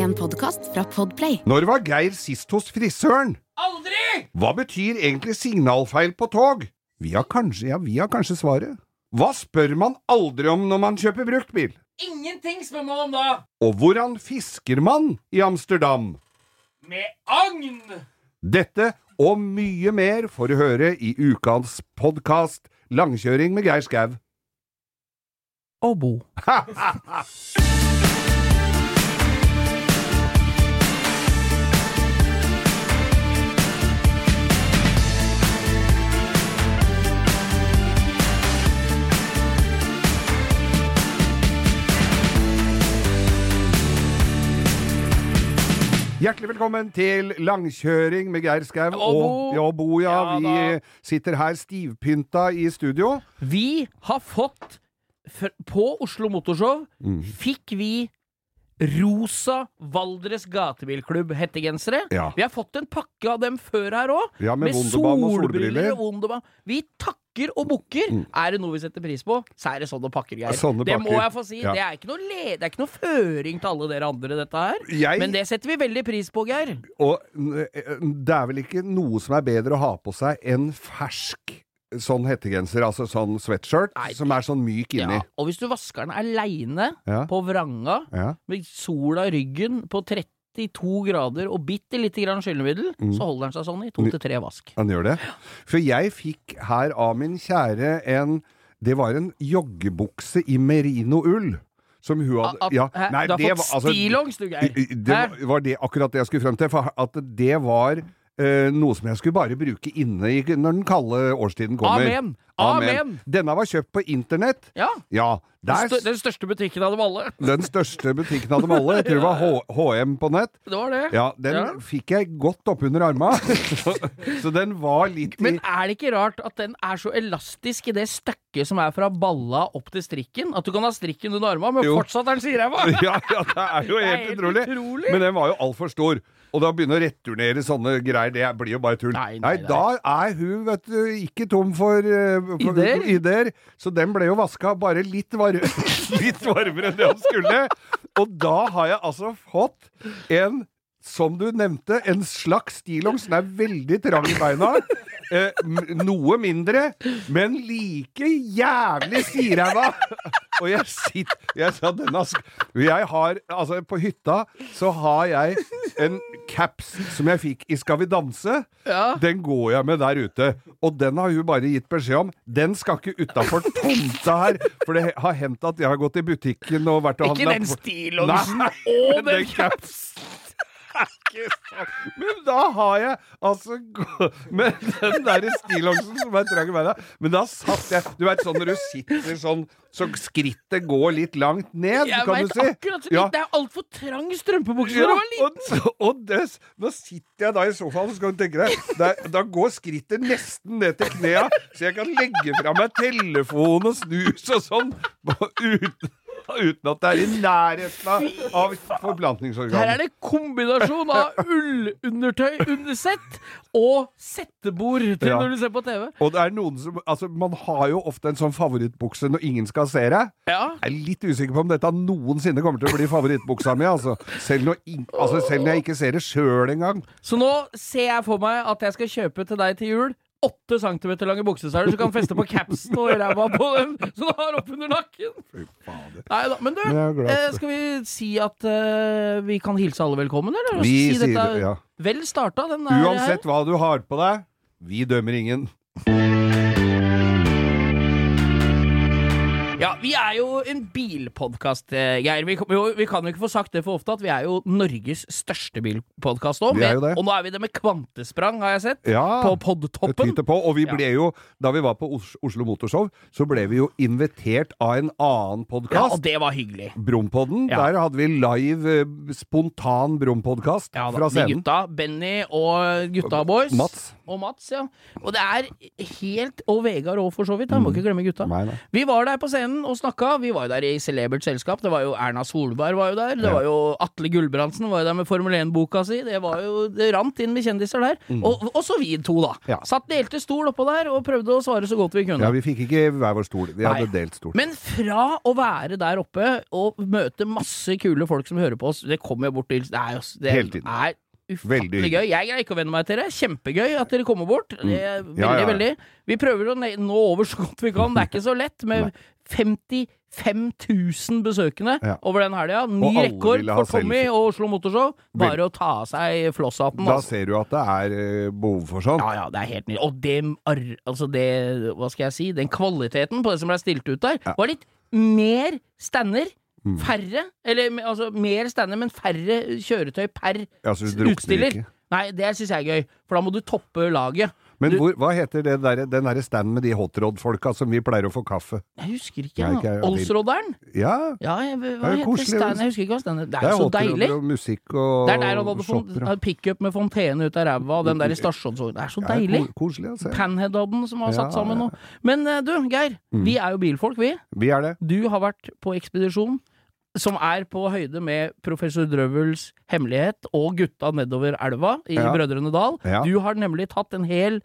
En podkast fra Podplay. Når var Geir sist hos frisøren? Aldri! Hva betyr egentlig signalfeil på tog? Vi har kanskje, ja, vi har kanskje svaret. Hva spør man aldri om når man kjøper bruktbil? Ingenting spør man om da. Og hvordan fisker man i Amsterdam? Med agn! Dette og mye mer får du høre i ukas podkast Langkjøring med Geir Skau. Og Bo. Hjertelig velkommen til langkjøring med Geir Skau Og og Bo. Ja, vi sitter her stivpynta i studio. Vi har fått På Oslo Motorshow Mm. fikk vi rosa Valdres Gatebilklubb hettegensere. Ja. Vi har fått en pakke av dem før her òg. Ja, med med solbriller. og Wunderbaum. Vi takker og bukker. Mm. Er det noe vi setter pris på, så er det sånne pakker, Geir. Sånne det må jeg få si. Ja. Det, er ikke noe det er ikke noe føring til alle dere andre, dette her. Jeg, Men det setter vi veldig pris på, Geir. Og eh, det er vel ikke noe som er bedre å ha på seg enn fersk sånn hettegenser, altså sånn sweatshirt, Nei, som er sånn myk inni. Ja. Og hvis du vasker den aleine Ja. på vranga, Ja. med sola i ryggen på 32 grader og bitte lite grann skyllemiddel, Mm. så holder den seg sånn i to til tre vask. Han gjør det. For jeg fikk her av min kjære en Det var en joggebukse i merinoull. Som hun hadde At, ja, nei, du har det fått var- altså, stillongs, du, Geir. Det var, var det akkurat det jeg skulle frem til. For at det var noe som jeg skulle bare bruke inne i, når den kalde årstiden kommer. Amen. Amen. Denne var kjøpt på internett. Ja. Ja, der, den største butikken av dem alle. den største butikken av dem alle. Jeg tror det var HM på nett. Det var det. Ja, den Ja. fikk jeg godt oppunder arma. så, så den var litt i Men er det ikke rart at den er så elastisk i det stykket som er fra balla opp til strikken? At du kan ha strikken under arma, men Jo. fortsatt er den sideræva? ja, ja, det er jo helt, er utrolig. utrolig. Men den var jo altfor stor. Og da begynne å returnere sånne greier, det blir jo bare tull. Nei, nei, nei. nei da er hun, vet du, ikke tom for, uh, Ideer. ideer. Så den ble jo vaska bare litt, var litt varmere enn det han skulle. Og da har jeg altså fått en som du nevnte, en slags stillongs. Den er veldig trang i beina. Eh, noe mindre, men like jævlig siræva. Og jeg sitter Jeg sa denne Jeg har Altså, på hytta så har jeg en caps som jeg fikk i Skal vi danse. Ja. Den går jeg med der ute. Og den har hun bare gitt beskjed om. Den skal ikke utafor tomta her. For det har hendt at jeg har gått i butikken og vært og Ikke den stillongsen og den capsen. Men da har jeg altså Med den der stillongsen som er trang i beina. Men da satt jeg Du veit sånn når du sitter sånn så skrittet går litt langt ned, Jeg kan vet, du si. akkurat Ja. Det er altfor trang strømpebukse Ja, og, og det, nå sitter jeg da i sofaen, så kan du tenke deg Da, da går skrittet nesten ned til knea, så jeg kan legge fra meg telefon og snus og sånn uten, uten at det er i nærheten av, forplantningsorganet. Her er det kombinasjon av ullundertøy under sett og settebord til Ja. når du ser på TV. Og det er noen som Altså, man har jo ofte en sånn favorittbukse når ingen skal se deg. Ja. Jeg er litt usikker på om dette noensinne kommer til å bli favorittbuksa mi, altså. Selv når, altså, selv når jeg ikke ser det sjøl engang. Så nå ser jeg for meg at jeg skal kjøpe til deg til jul åtte centimeter lange bukseseler som kan feste på capsen og ræva på den, så du har oppunder nakken. Nei da, men du, eh, skal vi si at eh, vi kan hilse alle velkommen, eller? Vi si sier dette det, ja. Vel starta, den der. Uansett hva du har på deg, vi dømmer ingen. Ja, vi er jo en bilpodkast, eh, Geir. Vi, vi, kan jo ikke få sagt det for ofte at vi er jo Norges største bilpodkast det. Og nå er vi det med kvantesprang, har jeg sett. Ja, På podtoppen. på. Og vi ble jo, da vi var på Oslo Motorshow, så ble vi jo invitert av en annen Ja, og det var hyggelig. Brompodden. Ja. Der hadde vi live, eh, spontan Brompodkast Ja, fra scenen. scenen. gutta. Benny og gutta boys. Mats. Og Mats, ja. Og det er helt Og Vegard òg, for så vidt. Han må ikke glemme gutta. Nei, nei. Vi var der på scenen. Scenen og snakka. Vi var jo der i celebert selskap. Det var jo Erna Solberg var jo der. Det var jo Atle Gulbrandsen var jo der med Formel 1-boka si. Det var jo Det rant inn med kjendiser der. Og også vi to, da. Mm. Ja. Satt delte stol oppå der og prøvde å svare så godt vi kunne. Ja, vi fikk ikke hver vår stol. Vi Nei. hadde delt stol. Men fra å være der oppe og møte masse kule folk som hører på oss, det kommer jo bort til Det er jo det Hele tiden. er ufattelig gøy. Jeg greier ikke å venne meg til det. Kjempegøy at dere kommer bort. Det er veldig, Mm. Ja, ja, ja. veldig. Vi prøver å nå over så godt vi kan. Det er ikke så lett med 55 000 besøkende Ja. over den helga. Ny rekord for Tommy selfie. og Oslo Motorshow. Bare å ta av seg flosshatten. Da Altså. ser du at det er eh, behov for sånn. Ja, ja, det er helt nydelig. Og det, altså det Hva skal jeg si? Den kvaliteten på det som ble stilt ut der, var litt mer stander. Mm. Færre. Eller altså mer stander, men færre kjøretøy per Ja, utstiller. Nei, det syns jeg er gøy, for da må du toppe laget. Men Du- hvor, hva heter det der, den derre standen med de hotrod-folka som vi pleier å få kaffe? Jeg husker ikke. Ja. ikke Olsrodderen? Ja, Ja, jeg, hva Det er heter koselig. stand? Jeg husker ikke hva standet Det er det er så deilig. og musikk og Det er der han hadde pickup med fontene ut av ræva, og den der i stasjonsvognen. Det er så deilig. ko- Koselig å se. Panhead hadde den, som har satt sammen nå. Men eh, du, Geir. Mm. Vi er jo bilfolk, vi. Vi er det. Du har vært på ekspedisjon som er på høyde med Professor Drøvels hemmelighet og gutta nedover elva i Ja. Brødrene Dal. Ja. Du har nemlig tatt en hel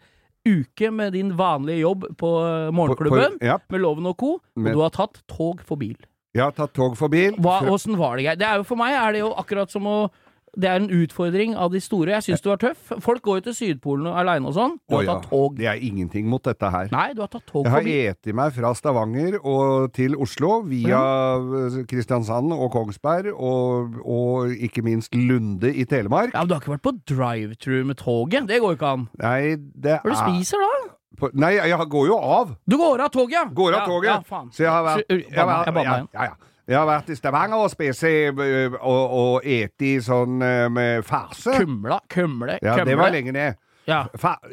uke med din vanlige jobb på eh, morgenklubben På- Ja, med Loven og co., og du har tatt tog for bil. jeg har tatt tog for bil. Hva, Åssen var det, Geir? Det er jo For meg er det jo akkurat som å Det er en utfordring av de store. Jeg syns du var tøff. Folk går jo til Sydpolen aleine og sånn. Du har ja, tatt tog. Det er ingenting mot dette her. Nei, du har tatt tog Jeg har eti meg fra Stavanger og til Oslo via mm. Kristiansand og Kongsberg og, og ikke minst Lunde i Telemark. Ja, men Du har ikke vært på drive-through med toget? Det går jo ikke an. Nei, det Hva er du er spiser da? på, Nei, jeg går jo av. Du går av toget, ja! Går av toget. Ja, faen. Så jeg har vært vært- ja, igjen. ja, ja. Jeg har vært i Stavanger og spist eh, og, og eti sånn eh, med farse. Kumla, kumle, Ja, kumle. det var lenge ned. Ja.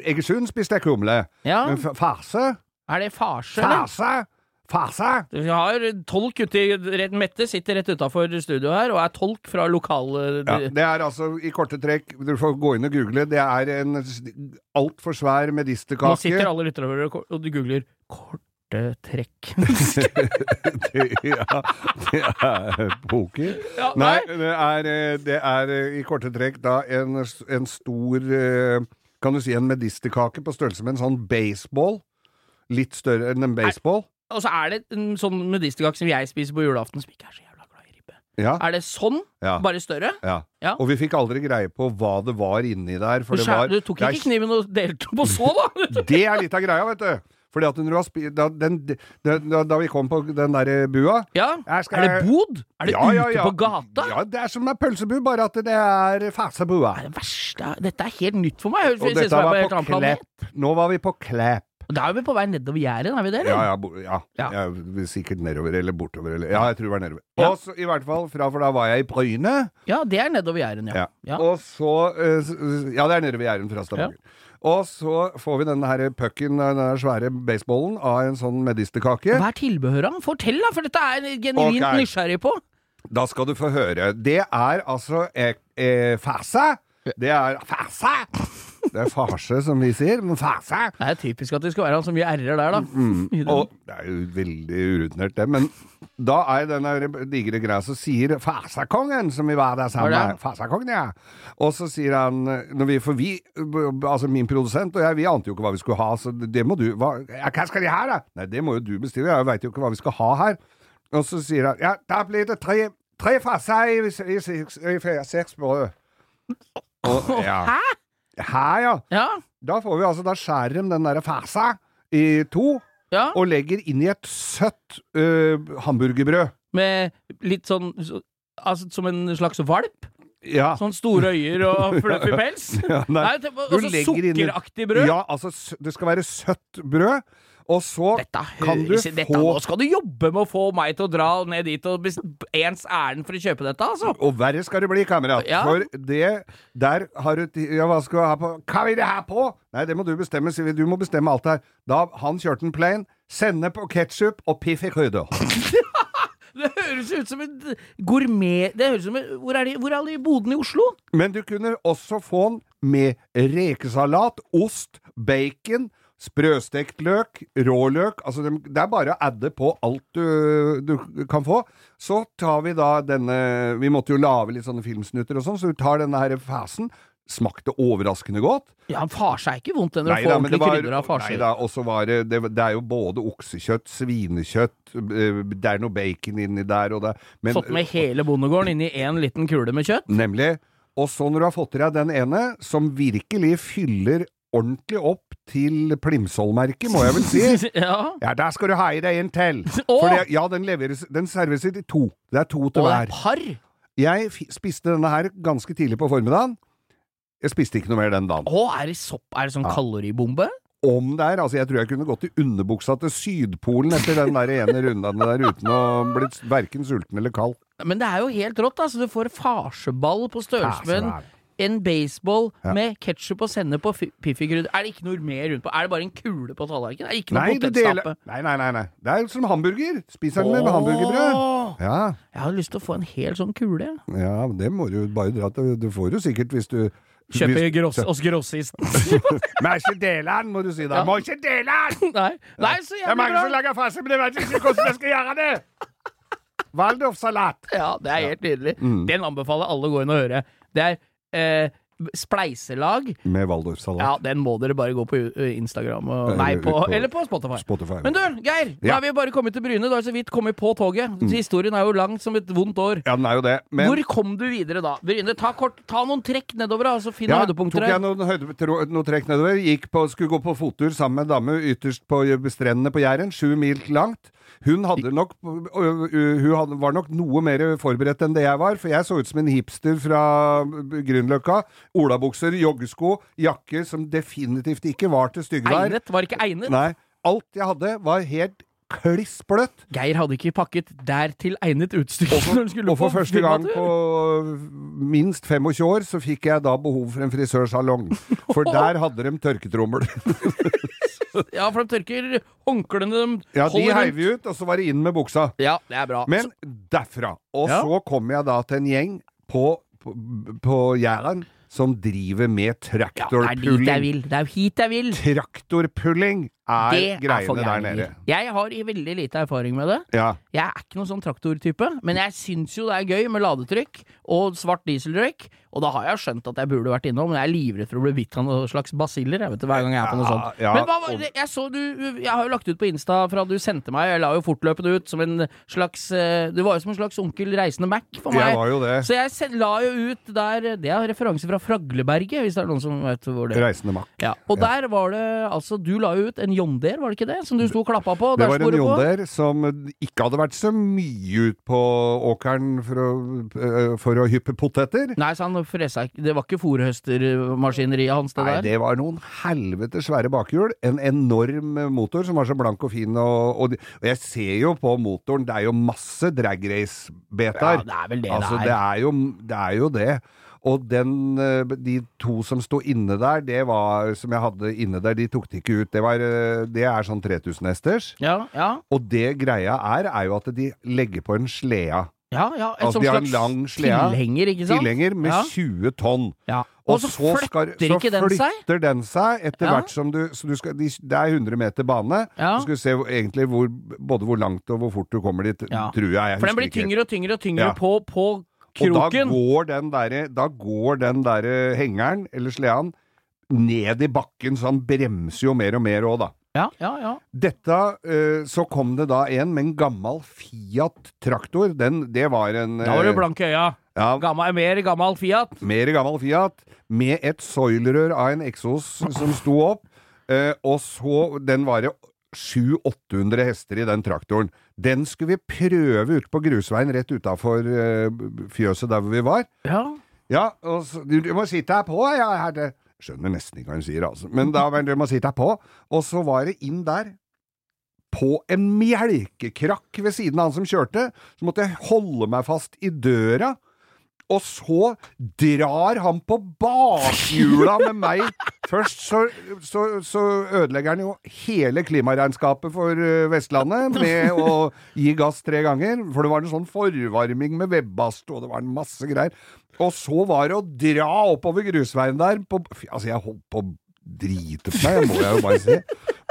Egersund spiste jeg kumle. ja. Men farse? Er det farse. Farse? Farse? Vi har tolk uti Mette sitter rett utafor studio her og er tolk fra lokale Ja, det er altså i korte trekk Du får gå inn og google. Det er en altfor svær Nå sitter alle lytterne og- googler du googler trekk. trekk'. ja, det er poker. Ja, Nei, det er, eh, det er eh, i korte trekk da en, en stor eh, Kan du si en medisterkake på størrelse med en sånn baseball. Litt større enn en baseball. Og så er det en sånn medisterkake som jeg spiser på julaften, som ikke er så jævla glad i ribbe. Ja, Er det sånn, ja, bare større? ja. Ja. Og vi fikk aldri greie på hva det var inni der. For Du, det var, du tok det er ikke kniven og delte på så, da? Det er litt av greia, vet du. Fordi at når du da, den, da, da, vi kom på den der bua Ja. skal- Er det bod? Er det Ja, ja, ute ja. på gata? Ja, det er som en pølsebu, bare at det er fæsebua. Det er det verste Dette er helt nytt for meg. Og dette var på, på. Klepp. Nå var vi på Klepp. Da er vi på vei nedover Jæren, er vi det? Ja, ja, ja. Ja. ja. Sikkert nedover eller bortover. Eller. Ja, jeg tror det var nedover. Ja. Og så, i hvert fall, fra, for da var jeg i Bryne. Ja, det er nedover Jæren, ja. Ja. ja. Og så eh, Ja, det er nedover Jæren fra Stavanger. Og så får vi denne her pucken, den der svære baseballen, av en sånn medisterkake. Hva er tilbehøret? Fortell, da, for dette er jeg genuint okay. nysgjerrig på. Da skal du få høre. Det er altså eh, eh, farse. Det er farse! Det er farse, som vi sier. Men farse. Det er typisk at det skal være så mye r-er der, da. Mm. Og det er jo veldig urutinert, det. Men da er den digre greia så sier Farsakongen, som vi var der sammen med Farsakongen, ja. Og så sier han når vi, For vi, altså min produsent og jeg, vi ante jo ikke hva vi skulle ha, så det må du hva, ja, hva skal de ha, da? Nei, det må jo du bestille, jeg veit jo ikke hva vi skal ha her. Og så sier han ja, da blir det tre, tre farser i, i, i, i seks brød. Og, ja. Hæ? Her, ja. Ja. Da får vi altså, da skjærer de den der fæsa i to ja. og legger inn i et søtt uh, hamburgerbrød. Med litt sånn Altså som en slags valp? Ja. Sånn store øyer og fluffy pels? ja nei. Nei, legger inn i- sukkeraktig brød? Ja, altså, det skal være søtt brød, og så Dette kan du dette, få Nå skal du jobbe med å få meg til å dra ned dit og ens ærend for å kjøpe dette, altså. Og verre skal det bli, kamerat. Ja. For det Der har du Ja, hva skal du ha på Hva vil du ha på? Nei, det må du bestemme, Sivi. Du må bestemme alt her. Da Han kjørte en plane, Sennep og ketsjup og piff i krydder. Det høres ut som en gourmet Det høres ut som en, Hvor er de, hvor er alle bodene i Oslo? Men du kunne også få den med rekesalat, ost, bacon, sprøstekt løk, råløk altså det, er bare å adde på alt du, du kan få. Så tar vi da denne Vi måtte jo lage litt sånne filmsnutter og sånn, så vi tar denne her fasen. Smakte overraskende godt. Ja, han farser ikke vondt når du får ordentlig krydder av Nei farser. da, og så var det, det Det er jo både oksekjøtt, svinekjøtt, eh, det er noe bacon inni der og det men, Fått med hele bondegården inn i én liten kule med kjøtt. Nemlig. Og så når du har fått i deg den ene, som virkelig fyller ordentlig opp til Plimsoll-merket, må jeg vel si. ja. Ja, der skal du ha i deg en til. For det, ja, den, leveres, den serveres i to. Det er to til hver. er par. Jeg spiste denne her ganske tidlig på formiddagen. Jeg spiste ikke noe mer den dagen. Å, er det sopp? Er det sånn kaloribombe? Om det er, altså jeg tror jeg kunne gått i underbuksa til Sydpolen etter den der ene runden der uten å blitt verken sulten eller kald. Men det er jo helt rått, altså. Du får farseball på størrelse med en, en baseball Ja. med ketsjup og sennep og fi- piffikrydder. Er det ikke noe mer rundt på? Er det bare en kule på tallerkenen? Er det ikke noe Nei, potetstappe? Nei, nei, nei, nei. Det er som hamburger. Spiser den med hamburgerbrød. Ja, Jeg har lyst til å få en hel sånn kule. ja, det må du bare dra til. Du får jo sikkert hvis du Kjøpe hvis- gross, oss grossisten. Må ikke dele den, må du si da. Ja. Må ikke dele den! Nei. Nei, så Det er mange som lager farse, men jeg vet ikke hvordan jeg skal gjøre det! Waldorfsalat. Ja, det er helt nydelig. Mm. Den anbefaler alle å gå inn og høre. Det er eh, spleiselag. Med Waldorfsalat. Ja, den må dere bare gå på uh, Instagram og, Eller Nei, på, på eller på Spotify. Spotify. Men du, Geir, Ja. er vi bare kommet til Bryne. Du har så vidt kommet på toget. Historien er jo lang som et vondt år. Ja, den er jo det. Men Hvor kom du videre da? Bryne, ta, kort, ta noen trekk nedover, da, så finn ja, høydepunkter tok jeg noen, noen trekk nedover. Gikk på, skulle gå på fottur sammen med en dame ytterst på strendene på Jæren. Sju mil langt. Hun, nok, hun var nok noe mer forberedt enn det jeg var, for jeg så ut som en hipster fra Grünerløkka. Olabukser, joggesko, jakke som definitivt ikke var til styggevær. Egnet? Var ikke egnet? Nei. Alt jeg hadde, var helt kliss bløtt. Geir hadde ikke pakket dertil egnet utstyr Og for, Og for første gang på minst 25 år så fikk jeg da behov for en frisørsalong. For der hadde de tørketrommel. Ja, for de tørker håndklærne de Ja, de heiv vi ut, og så var det inn med buksa. Ja, det er bra. Men derfra. Og Ja. så kom jeg da til en gjeng på, på, på Jæren som driver med ja, det er dit jeg traktorpulling. vil. Det er jo hit jeg vil. Traktorpulling er Det er for greiene der nede. Jeg har i veldig lite erfaring med det. Ja. Jeg er ikke noen sånn traktortype, men jeg syns jo det er gøy med ladetrykk og svart dieseldrykk. Og da har jeg skjønt at jeg burde vært innom, men jeg er livredd for å bli bitt av noen slags basiller. Jeg vet hver gang jeg er på noe sånt. ja, men hva? Jeg så du Jeg har jo lagt ut på Insta fra du sendte meg, jeg la jo fortløpende ut som en slags eh, Du var jo som en slags onkel Reisende Mac for meg. Jeg var jo det. Så jeg la jo ut der Det er referanse fra Fragleberget, hvis det er noen som vet hvor det er. Reisende Mac. Ja, og der var det altså Du la jo ut en Jonder, var det ikke det? Som du sto og klappa på? Det var en Deere som ikke hadde vært så mye ut på åkeren for å, øh, for å hyppe poteter. Nei, så han fresa Det var ikke fòrhøstermaskineriet hans, det Nei, det var noen helvete svære bakhjul. En enorm motor som var så blank og fin. Og, og, og jeg ser jo på motoren, det er jo masse drag race-betar. Ja, det er vel det altså, det det er. er. Jo, det er jo det. Og den, øh, de to som sto inne der, det var, som jeg hadde inne der, de tok det ikke ut. Det, var, øh, det er sånn 3000 hesters. Ja, ja, Og det greia er, er jo at de legger på en slea. Ja, ja. Et Altså, de har en lang slede. tilhenger, ikke sant? Tilhenger med ja. 20 tonn. ja. Og, Og så så, skal, flytter så ikke den seg? flytter den seg etter Ja. hvert som du Så du skal, de, det er 100 meter bane. Ja. Du skal se egentlig hvor, både hvor langt og hvor fort du kommer dit, Ja. tror jeg. jeg For den blir tyngre og tyngre og tyngre på, på Og da går den derre den derre hengeren, eller sleden, ned i bakken, så han bremser jo mer og mer òg, da. Ja, ja, ja. Dette, eh, Så kom det da en med en gammel Fiat-traktor. Den, det var en Da var du blanke blank i øya. ja, Gammel, mer gammel Fiat. Mer gammel Fiat, med et soilrør av en Exos som sto opp. Eh, og så Den var det 700-800 hester i den traktoren. Den skulle vi prøve ut på grusveien rett utafor eh, fjøset der hvor vi var. Ja. Ja, og så, du, du må sitte her på, ja, her det. Skjønner nesten ikke hva hun sier, altså. Men da men du må sitte på. Og så var det inn der. På en melkekrakk ved siden av han som kjørte, så måtte jeg holde meg fast i døra. Og så drar han på bakhjula med meg. Først så, så, så ødelegger han jo hele klimaregnskapet for eh, Vestlandet med å gi gass tre ganger. For det var en sånn forvarming med webbast, og det var en masse greier. Og så var det å dra oppover grusveien der på, Altså, jeg holdt på å drite på meg, må jeg jo bare si.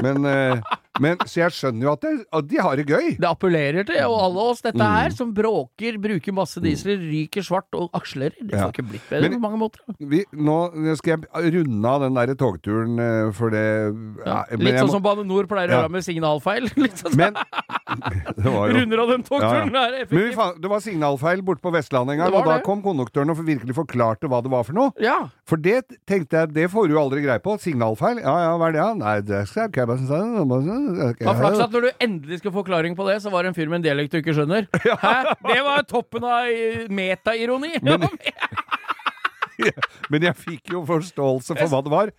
Men, eh, men Så jeg skjønner jo at, det, at de har det gøy. Det appellerer til og alle oss, dette Mm. her, som bråker, bruker masse dieseler ryker svart og akselerer. Det Ja. ikke blitt bedre Men- på mange måter. Vi, nå skal jeg runde av den der togturen, eh, for det Ja. ja, Litt sånn må- som Bane Nor pleier å gjøre med signalfeil. Litt sånn Men jo Runder av den togturen Ja, der, Men det var signalfeil borte på Vestlandet en gang, og da det. kom konduktøren og virkelig forklarte hva det var for noe. Ja. For det tenkte jeg, det får du aldri greie på. Signalfeil? Ja ja, hva er det? Nei, det skal jeg ikke Var flaks at når du endelig skal få forklaring på det, så var det en fyr med en dialekt du ikke skjønner. Hæ? Det var toppen av metaironi! Men- Men jeg fikk jo forståelse for hva det var.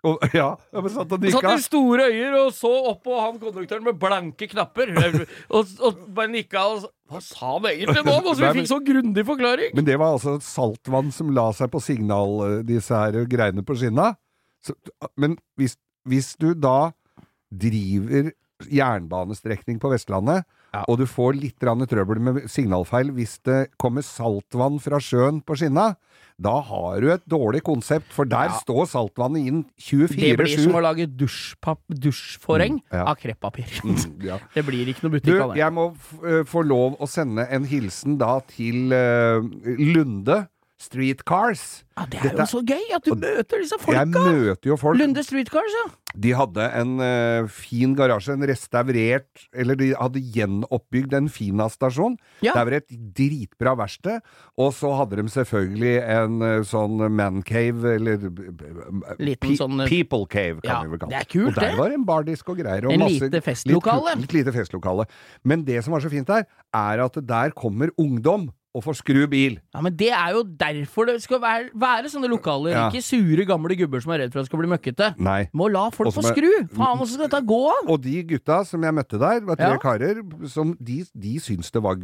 Og ja, satt og Satt med store øyer og så opp på han konduktøren med blanke knapper. Og, og bare nikka og Hva sa han egentlig nå? nå? Så vi fikk så grundig forklaring. Men det var altså saltvann som la seg på signal, eh, disse her greiene på skinna. Så, men hvis, hvis du da driver jernbanestrekning på Vestlandet, Ja. og du får litt trøbbel med signalfeil hvis det kommer saltvann fra sjøen på skinna, da har du et dårlig konsept, for der Ja. står saltvannet inn 24-7. Det blir som å lage dusjforheng Mm, ja. av kreppapir. Mm. Det blir ikke noe butikk av det. jeg må eh, få lov å sende en hilsen da til uh, Lunde Streetcars. Ja, det er jo så gøy at du møter disse Jeg møter jo folk Lunde Streetcars, ja. De hadde en uh, fin garasje, en restaurert Eller de hadde gjenoppbygd en Fina-stasjon. Ja. Det var et dritbra verksted. Og så hadde de selvfølgelig en uh, sånn mancave, eller Liten sånn, eh, People cave, kan ja, vi vel kalle det er kult, Og der var en bardisk og greier. Og En masse, lite festlokale. Litt, litt lite festlokale. Men det som var så fint der, er at der kommer ungdom og får skru bil. Ja, Men det er jo derfor det skal være, være sånne lokaler. Ja. Ikke sure, gamle gubber som er redd for at det skal bli møkkete. Nei. Må la folk Og få skru! Faen, hvordan skal dette gå? Og de gutta som jeg møtte der, var tre Ja. karer, som de, de syntes det var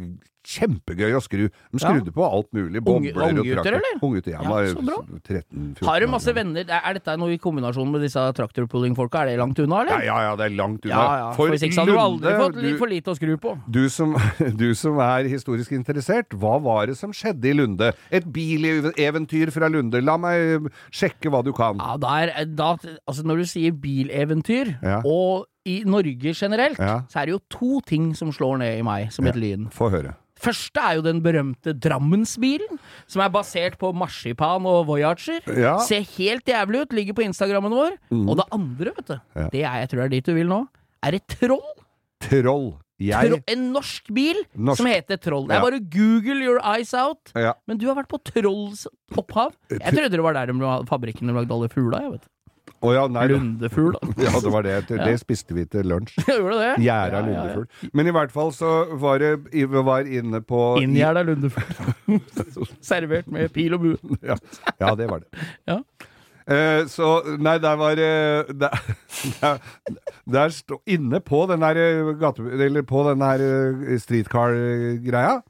kjempegøy å skru. De skrudde på alt mulig. Unge- Bobler og unggutter, traktor. eller? Unggutter, ja. Ja, så bra. 13-14 Har du masse venner? Er dette noe i kombinasjon med disse traktorpulling-folka? Er det langt unna, eller? ja, ja, det er langt unna. Ja, ja. For hvis ikke hadde du aldri fått du- for lite å skru på. Du som, du som er historisk interessert, hva var det som skjedde i Lunde? Et bileventyr fra Lunde. La meg sjekke hva du kan. Ja, der, da, altså Når du sier bileventyr, Ja. og i Norge generelt, Ja. så er det jo to ting som slår ned i meg som et lyn. Få høre. Første er jo den berømte Drammensbilen, som er basert på marsipan og Voyager. Ja. Ser helt jævlig ut, ligger på Instagrammen vår. Og det andre, vet du, det er, jeg tror er dit du vil nå, er et troll. Troll. Jeg Tro, en norsk bil Norsk. som heter Troll. Det Ja. er bare Google your eyes out. Ja. Men du har vært på Trolls opphav. Jeg trodde det var der de fabrikken de lagde alle fugla. Jeg vet. Oh, ja, nei. Lundefugl. Ja, det var det. Det, det spiste vi til lunsj. Gjerda Ja, ja, ja. lundefugl. Men i hvert fall så var det Vi var inne på Inngjerda lundefugl. Servert med pil og bue. ja, ja, det var det. Ja. Eh, så Nei, der var eh, Der, der, der stå, Inne på den der eh, gate... Eller på den der streetcar-greia,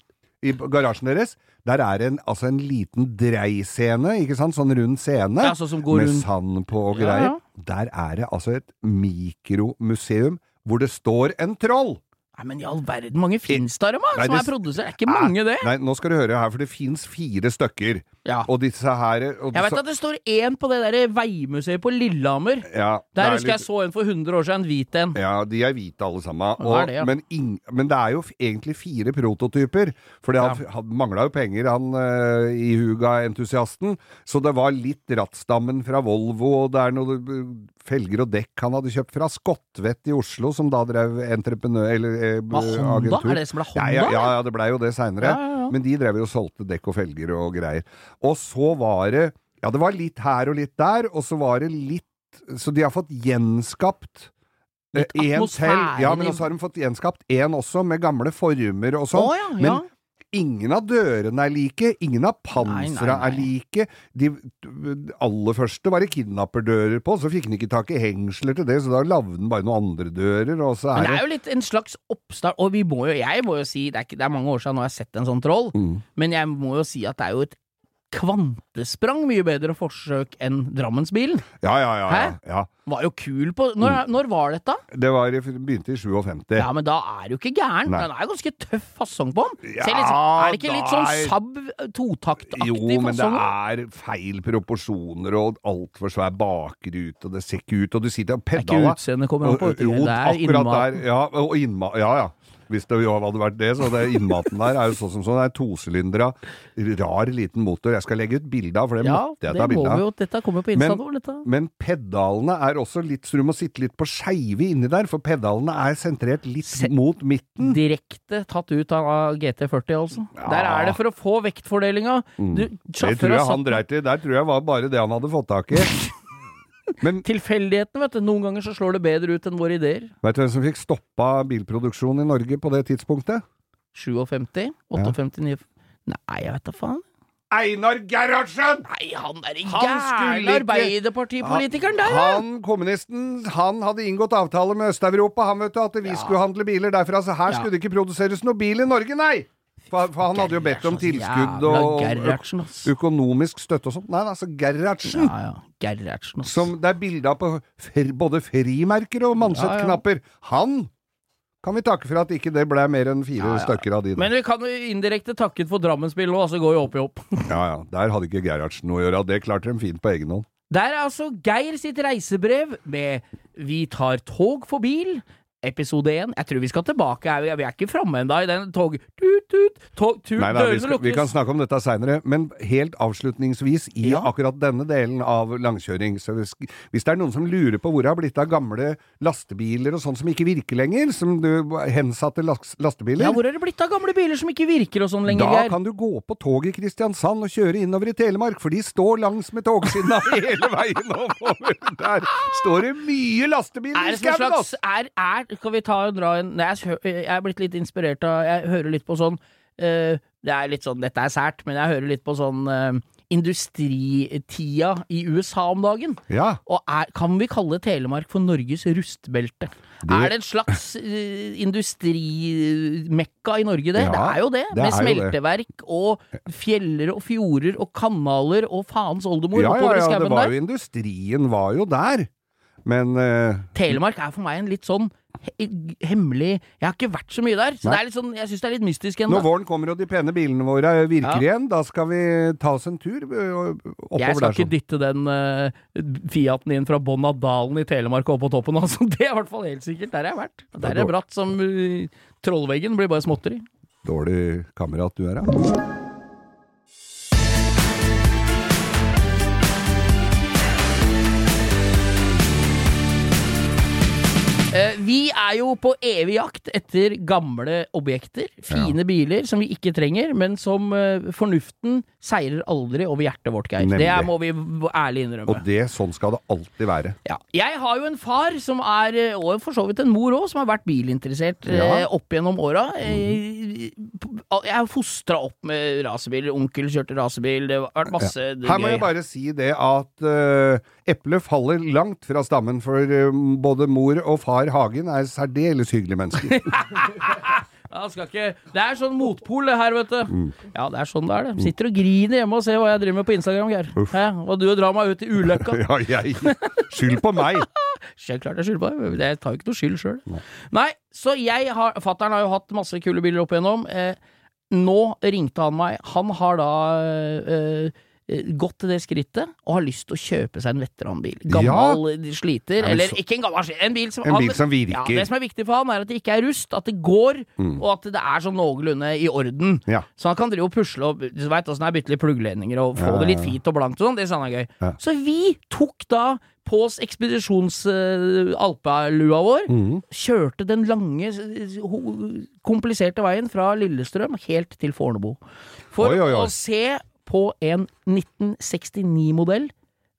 i garasjen deres, der er en, altså en liten dreiscene, ikke sant? Sånn rund scene. Ja, sånn som går med rundt. sand på og greier. ja. Der er det altså et mikromuseum hvor det står en troll! Nei, men i all verden, mange fins det, da, som er produsert? Det er ikke mange, det. Nei, nå skal du høre her, for det fins fire stykker. Ja. Og disse her og Jeg vet så- at det står én på det der veimuseet på Lillehammer. ja, Der husker husker jeg så en for 100 år siden, en hvit en. Ja, de er hvite alle sammen. Og, det det, ja. men, ing, men det er jo egentlig fire prototyper. For han, han mangla jo penger, han uh, i Huga-entusiasten. Så det var litt rattstammen fra Volvo, og det er noe eh, felger og dekk han hadde kjøpt fra Skotvet i Oslo, som da drev entreprenør... Eller eh, Hva, Honda? agentur. Er det som ble Honda? Ja, ja, ja, ja, det blei jo det seinere. Ja, ja, ja. Men de drev jo og solgte dekk og felger og greier. Og så var det Ja, det var litt her og litt der, og så var det litt Så de har fått gjenskapt eh, Litt atmosfære. Ja, men så har de fått gjenskapt en også, med gamle former og sånn. Oh, ja, men ingen av dørene er like, ingen av pansera er like. De aller første var det kidnapperdører på, så fikk han ikke tak i hengsler til det, så da lagde den bare noen andre dører, og så Men er det det er jo litt en slags oppstart, og vi må jo, jeg må jo si, det er, ikke, det er mange år siden nå jeg har sett en sånn troll, Mm. men jeg må jo si at det er jo et kvantesprang mye bedre forsøk enn Drammensbilen. Ja, ja, ja. ja, ja. Var jo kul på Når, når var dette? Det var, begynte i 57. Ja, men da er du ikke gæren. Nei. Den er jo ganske tøff fasong på den. Ja, litt, sånn- er det ikke litt sånn er- Saab totaktaktig fasong? Jo, men det er feil proporsjoner og altfor svær bakrute, og det ser ikke ut, og du sitter og Det er ikke pedaler. utseendet kommer an på. vet du. Det er innmaten. Ja, ja, ja. Hvis det jo hadde vært det, så det innmaten der er jo sånn som sånn. Det er tosylindra, rar liten motor. Jeg skal legge ut bilde av, for det Ja, måtte jeg ta bilde av. Dette kommer på Men- vår, dette. Men pedalene er også litt, så du må sitte litt på skeive inni der, for pedalene er sentrert litt Se- mot midten. Direkte tatt ut av GT40, altså. Ja. Der er det for å få vektfordelinga. Du, Mm. Det tror jeg han dreit i. Der tror jeg var bare det han hadde fått tak i. Men Tilfeldigheten, vet du. Noen ganger så slår det bedre ut enn våre ideer. Vet du hvem som fikk stoppa bilproduksjonen i Norge på det tidspunktet? 57, 58, 9 Nei, jeg vet da faen. Einar Gerhardsen! Nei, han er Han skulle gærne Arbeiderpartipolitikeren der, ja! Han kommunisten, han hadde inngått avtale med Øst-Europa, han vet du, at vi skulle handle biler derfra, så her Ja. skulle det ikke produseres noe bil i Norge, nei! For, for han hadde jo bedt om tilskudd og økonomisk støtte og sånt. Nei, altså Gerhardsen. Ja, ja. Gerhardsen. Som det er bilde av på både frimerker og Manset-knapper. Han kan vi takke for at ikke det ble mer enn fire Ja, ja. stykker av de. der. Men vi kan jo indirekte takke for Drammensbilen nå, altså går jo opp i opp. Ja, ja. Der hadde ikke Gerhardsen noe å gjøre. Det klarte de fint på egen hånd. Der er altså Geir sitt reisebrev med Vi tar tog for bil. Episode én. Jeg tror vi skal tilbake. Vi er- er ikke framme ennå i den tog... Tut, tut, tog, tut, Nei, nei, vi, skal, vi kan snakke om dette seinere, men helt avslutningsvis i Ja. akkurat denne delen av langkjøring så hvis, hvis det er noen som lurer på hvor det har blitt av gamle lastebiler og sånn som ikke virker lenger, som du hensatte las, lastebiler Ja, hvor er det blitt av gamle biler som ikke virker og sånn lenger, Da kan du gå på toget i Kristiansand og kjøre innover i Telemark, for de står langs med togskinna hele veien oppover. Der står det mye lastebiler Er i skauen, slags er, Skal vi ta og dra en Nei, jeg, er blitt litt inspirert av Jeg hører litt på sånn uh, Det er litt sånn Dette er sært, men jeg hører litt på sånn uh, industritida i USA om dagen. Ja, Og er, kan vi kalle Telemark for Norges rustbelte? Det- Er det en slags uh, industrimekka i Norge, det? Ja, det er jo det. det med smelteverk det. og fjeller og fjorder og kanaler og faens oldemor ja, ja, ja det var jo industrien var jo der. Men uh... Telemark er for meg en litt sånn hemmelig Jeg har ikke vært så mye der, så det er litt sånn, jeg syns det er litt mystisk når våren kommer og de pene bilene våre virker Ja. igjen, da skal vi ta oss en tur oppover der. Jeg skal der. ikke sånn. dytte den uh, Fiaten inn fra bånn av dalen i Telemark og opp på toppen, altså. Det er i hvert fall helt sikkert. Der har jeg vært. Der er det bratt som uh, trollveggen. Blir bare småtteri. Dårlig kamerat du er, da. Vi er jo på evig jakt etter gamle objekter. Fine biler som vi ikke trenger, men som eh, fornuften seirer aldri over hjertet vårt, Geir. Nemlig. Det må vi ærlig innrømme. Og det, sånn skal det alltid være. Ja. Jeg har jo en far som er, eh, og for så vidt en mor òg, som har vært bilinteressert eh, Ja. opp gjennom åra. Mm. Jeg er fostra opp med racerbil. Onkel kjørte racerbil. Det har vært masse Her må jeg bare si det at uh, eplet faller langt fra stammen, for uh, både mor og far Hagen er særdeles hyggelige mennesker. Ja, skal ikke Det er sånn motpol, det her, vet du. Mm. Ja, det er sånn det er, det. Sitter og griner hjemme og ser hva jeg driver med på Instagram, Geir. Uff. Og du drar meg ut i ulykka. ja, jeg Skyld på meg! Helt klart jeg skylder på deg. Jeg tar jo ikke noe skyld sjøl. Nei, så jeg har Fattern har jo hatt masse kule biler opp igjennom. Eh, nå ringte han meg. Han har da eh, eh, gått til det skrittet og har lyst til å kjøpe seg en veteranbil. Gammel sliter, Ja, eller så- ikke en gammel sliter, en bil som En bil som virker. Ja, det som er viktig for han, er at det ikke er rust, at det går, og at det er sånn noenlunde i orden. Ja. Så han kan drive og pusle og Du veit åssen det er bytte litt pluggledninger og få Ja, det litt ja, ja. fint og blankt og sånn, det synes han er gøy. Ja. Så vi tok da på oss ekspedisjons-alpalua vår, mm. kjørte den lange, kompliserte veien fra Lillestrøm helt til Fornebu. For Oi, oi, oi. å se på en 1969-modell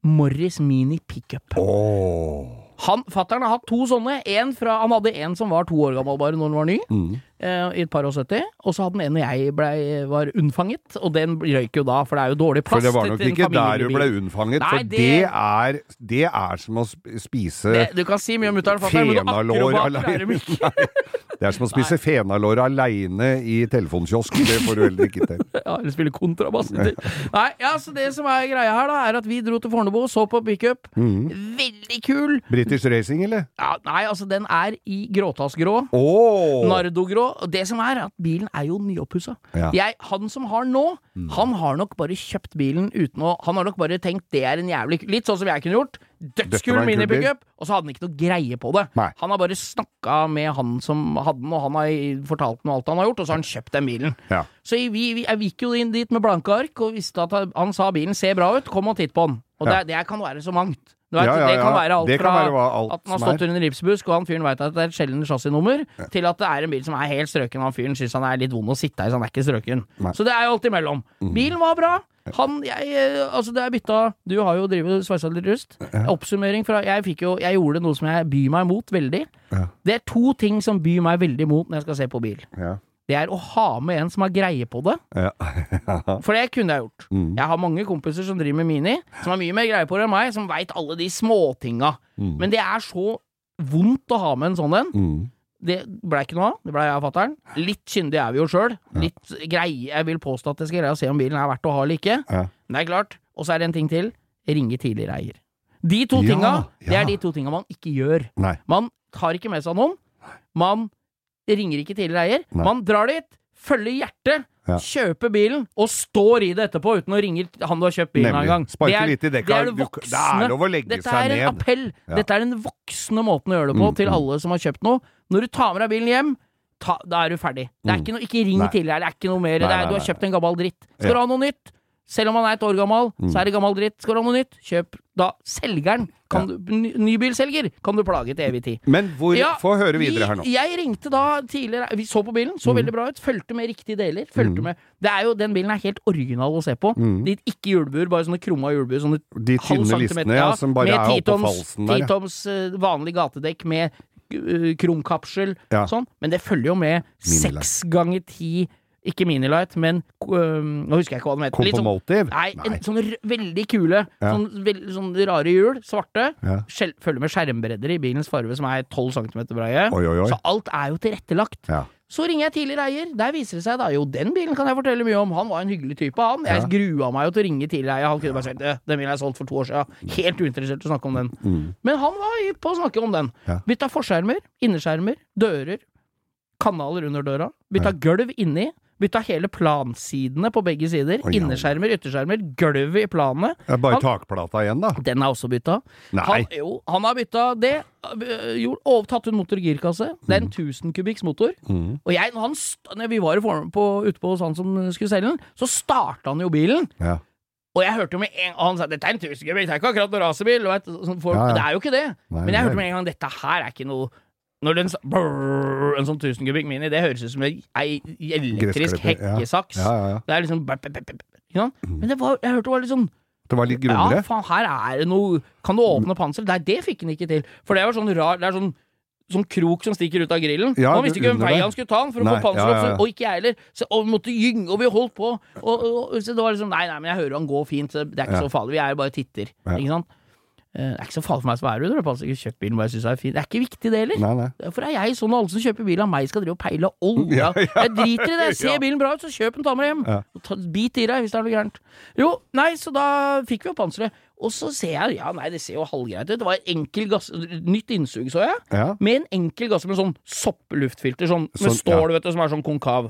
Morris Mini pickup. Åh. Han, Fattern har hatt to sånne. En fra, han hadde en som var to år gammel bare når den var ny, Mm. eh, i et par og 70. Og så hadde han en når jeg ble, var unnfanget, og den røyk jo da, for det er jo dårlig For det var nok ikke der du ble unnfanget, Nei, for det- det er, det er som å spise Det, du kan si mye om mutter'n og fatter'n, men noe akkurat akrobat Det er som å spise fenalår aleine i telefonkiosken. Det får du heller ikke til. Ja, eller spille kontrabass. Nei, ja, så det som er greia her, da, er at vi dro til Fornebu og så på pickup. Mhm. Veldig kul! British Racing, eller? Ja, nei, altså, den er i gråtassgrå. Oh. Nardogrå. Og det som er, at bilen er jo nyoppussa. Ja. Han som har nå, han har nok bare kjøpt bilen uten å Han har nok bare tenkt det er en jævlig Litt sånn som jeg kunne gjort. Dødskul minipickup, og så hadde han ikke noe greie på det. Nei. Han har bare snakka med han som hadde den, og han har fortalt ham alt han har gjort, og så har han kjøpt den bilen. Ja. Så vi, vi, jeg gikk jo inn dit med blanke ark og visste at han, sa bilen ser bra ut, kom og titt på den. Og Ja. det, det kan være så mangt. Vet, Ja, ja, Det kan være alt fra være alt at den har stått er. under en ripsbusk, og han fyren veit at det er et sjelden chassisnummer, til at det er en bil som er helt strøken, og han fyren syns han er litt vond å sitte i, så han er ikke strøken. Nei. Så det er jo alt imellom. Mm. Bilen var bra. Han, jeg, eh, altså det er bytta Du har jo drevet sveisa litt rust. Oppsummering fra Jeg fikk jo Jeg gjorde noe som jeg byr meg mot veldig. Ja. Det er to ting som byr meg veldig mot når jeg skal se på bil. Ja. Det er å ha med en som har greie på det. Ja. For det kunne jeg gjort. Mm. Jeg har mange kompiser som driver med Mini, som har mye mer greie på det enn meg, som veit alle de småtinga. Mm. Men det er så vondt å ha med en sånn en. Mm. Det blei ikke noe av. Det blei jeg og fatter'n. Litt kyndige er vi jo sjøl. Litt greie Jeg vil påstå at jeg skal greie å se om bilen er verdt å ha eller ikke. Ja. Men det er klart. Og så er det en ting til. Ringe tidligere eier. De to Ja, tinga, det er de to tinga man ikke gjør. Nei. Man tar ikke med seg noen. Man ringer ikke tidligere eier. Nei. Man drar dit, følger hjertet, Ja. Kjøpe bilen og står i det etterpå uten å ringe han du har kjøpt bilen av en gang. Sparke litt i dekka. det er det Du- voksne. det er lov å legge Dette seg er en ned. appell. Ja. Dette er den voksne måten å gjøre det på Mm, til mm. alle som har kjøpt noe. Når du tar med deg bilen hjem, ta, da er du ferdig. Det er Mm. ikke, noe, ikke ring Nei. tidligere, det er ikke noe mer. Nei, nei, er, du har kjøpt en gammel dritt. Skal du ha noe nytt? Selv om han er et år gammel, Mm. så er det gammel dritt. Skal du ha noe nytt? Kjøp da selgeren. Kan du, ny- nybilselger kan du plage til evig tid. Men hvor Ja, Få høre videre vi- her nå. Jeg ringte da tidligere Vi så på bilen, så Mm. veldig bra ut. Fulgte med riktige deler. Fulgte med Det er jo, Den bilen er helt original å se på. Mm. De, ikke hjulbuer, bare sånne krumma hjulbuer. Sånne De tynne listene ja, som bare er oppå falsen der. Med Titoms uh, vanlig gatedekk med uh, krumkapsel, Ja. sånn. Men det følger jo med seks ganger ti Ikke Minilight, men uh, Nå husker jeg ikke hva den heter. Litt sånn, Compomotive? nei, en, sånne r- veldig kule, Ja. sånn, veld, sånn rare hjul. Svarte. Ja. Skjel, følger med skjermbredder i bilens farve, som er 12 cm breie. Oi, oi, oi. Så alt er jo tilrettelagt. Ja. Så ringer jeg tidligere eier. Der viser det seg da Jo, den bilen kan jeg fortelle mye om. Han var en hyggelig type, han. Jeg Ja. grua meg jo til å ringe tidligere eier. Han kunne bare sagt «Det, den bilen er solgt for to år siden. Helt uinteressert i å snakke om den. Mm. Men han var på å snakke om den. Ja. Bytta forskjermer, innerskjermer, dører, kanaler under døra. Bytta gulv inni. Bytta hele plansidene på begge sider. Oh, ja. Innerskjermer, ytterskjermer, gulvet i. Det er bare Han- takplata igjen, da. Den er også bytta. Nei. Han, jo, han har bytta det. øh, gjort- og tatt ut motor og girkasse. Det er en 1000 kubikks motor. Mm. Og jeg, når, han, når vi var i form- på, ute på hos han som skulle selge den, så starta han jo bilen. Ja. Og jeg hørte jo med en Og han sa dette er en 1000 kubikk, det er ikke akkurat noen racerbil. sånn Ja, ja. Det er jo ikke det. Nei, Men jeg hørte med en gang dette her er ikke noe når den, brrr, En sånn 1000 kubikk Mini, det høres ut som ei elektrisk ja. hekkesaks. Ja, ja, ja. Det er liksom sant? Men det var, jeg hørte det var litt sånn Det var litt ja, grunnere? faen, her er det noe Kan du åpne panseret? Nei, det fikk han ikke til. For det var sånn rar Det er sånn Sånn krok som stikker ut av grillen. Ja, han visste ikke hvem veien vei han skulle ta den for å Nei, få panseret opp, ja, ja. så- og ikke jeg heller. Så, og vi måtte gynge, og vi holdt på. Og, og, og, så det var liksom Nei, nei, men jeg hører han går fint, så det er ikke Ja. så farlig. Vi er jo bare titter. Ja. Ikke sant? Eh, Det er ikke så farlig for meg som er under. Jeg har ikke kjøpt bilen bare jeg syns er fin. Det er ikke viktig, det heller. Nei, nei. Derfor er jeg sånn alle som kjøper bil av meg, skal drive og peile olja. Ja, ja. Jeg driter i det. Ser Ja. bilen bra ut, så kjøp den, ta med hjem. Ja. Ta, bit i deg hvis det er noe gærent. Jo, nei, så da fikk vi opp panseret. Og så ser jeg, ja nei, det ser jo halvgreit ut. Det var enkel gass, nytt innsug, så jeg. Ja. Med en enkel gass med sånn soppluftfilter, sånn med Sånn, stål, vet du, som er sånn konkav.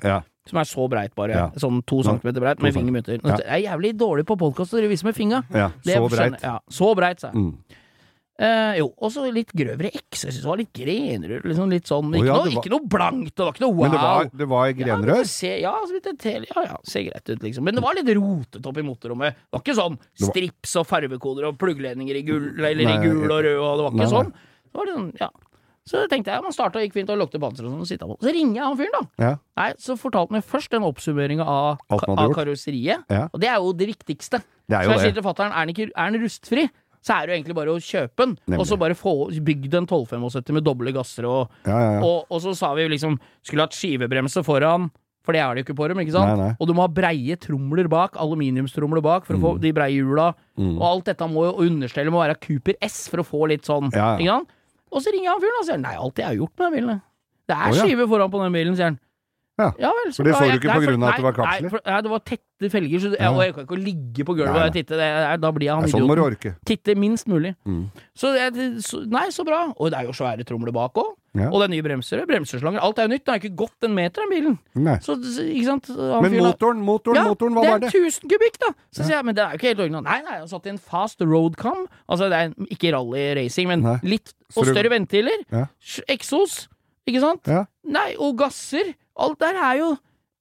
Ja. Som er så breit, bare. Ja. Sånn to centimeter breit, med cent- Ja. Jeg er jævlig dårlig på podkast å vise med fingra. ja. Så breit. Ja, så breit, sa jeg. Mm. Eh, jo, og så litt grøvere X. Jeg synes det var litt grenrør. Liksom litt sånn, ikke, ikke, ja, noe, var- ikke noe blankt, det var ikke noe wow. Men det var, det var Ja, grenrør? ja, så vidt jeg tel, ja, ja, ser greit ut, liksom. Men det var litt rotete oppi motorrommet. Det var ikke sånn strips og farvekoder og pluggledninger i gull, eller Nei, i gul og rød, og det var ikke nei. sånn. Det var litt sånn, ja. Så tenkte jeg, man starta gikk fint og lukte panser og sånn, og på. Så ringer jeg han fyren, da. Ja. Nei, så fortalte han meg først den oppsummeringa av, av karosseriet. Ja. Og det er jo det viktigste. Det er så jeg sier til fatter'n, er ikke er den rustfri? Så er det jo egentlig bare å kjøpe den, Nemlig. og så bare få bygd en 1275 med doble gasser og Ja, ja, ja. og, og så sa vi jo liksom Skulle hatt skivebremse foran, for det er det jo ikke på dem, ikke sant? Nei, nei. Og du må ha breie tromler bak, aluminiumstromler bak, for å få de breie hjula. Mm. Og alt dette må jo og understellet må være Cooper S for å få litt sånn, ikke sant? Og så ringer han fyren og sier nei, alt det har jo gjort med den bilen. Det er skive foran på den bilen, sier han. Ja. vel, For det så du ikke pga. at det var kapsler? Nei, nei, det var tette felger, så jeg, Ja. jeg kan ikke ligge på gulvet og titte. Det, da blir jeg han Sånn idioten. Titte minst mulig. Mm. Så, så Nei, så bra. Og det er jo svære tromler bak òg. Ja. Og det er nye bremser, bremseslanger. Alt er jo nytt. Det har ikke gått en meter, den bilen. Så, ikke sant? Han Men motoren, motoren, ja, motoren, hva det Det er det? 1000 kubikk, da! Så sier jeg, men det er jo ikke helt originalt. Nei, nei, jeg har satt i en fast roadcam. Altså, det er ikke rally-racing, men Nei. litt Og større ventiler. Ja. Eksos. Ikke sant? Ja. Nei, og gasser. Alt der er jo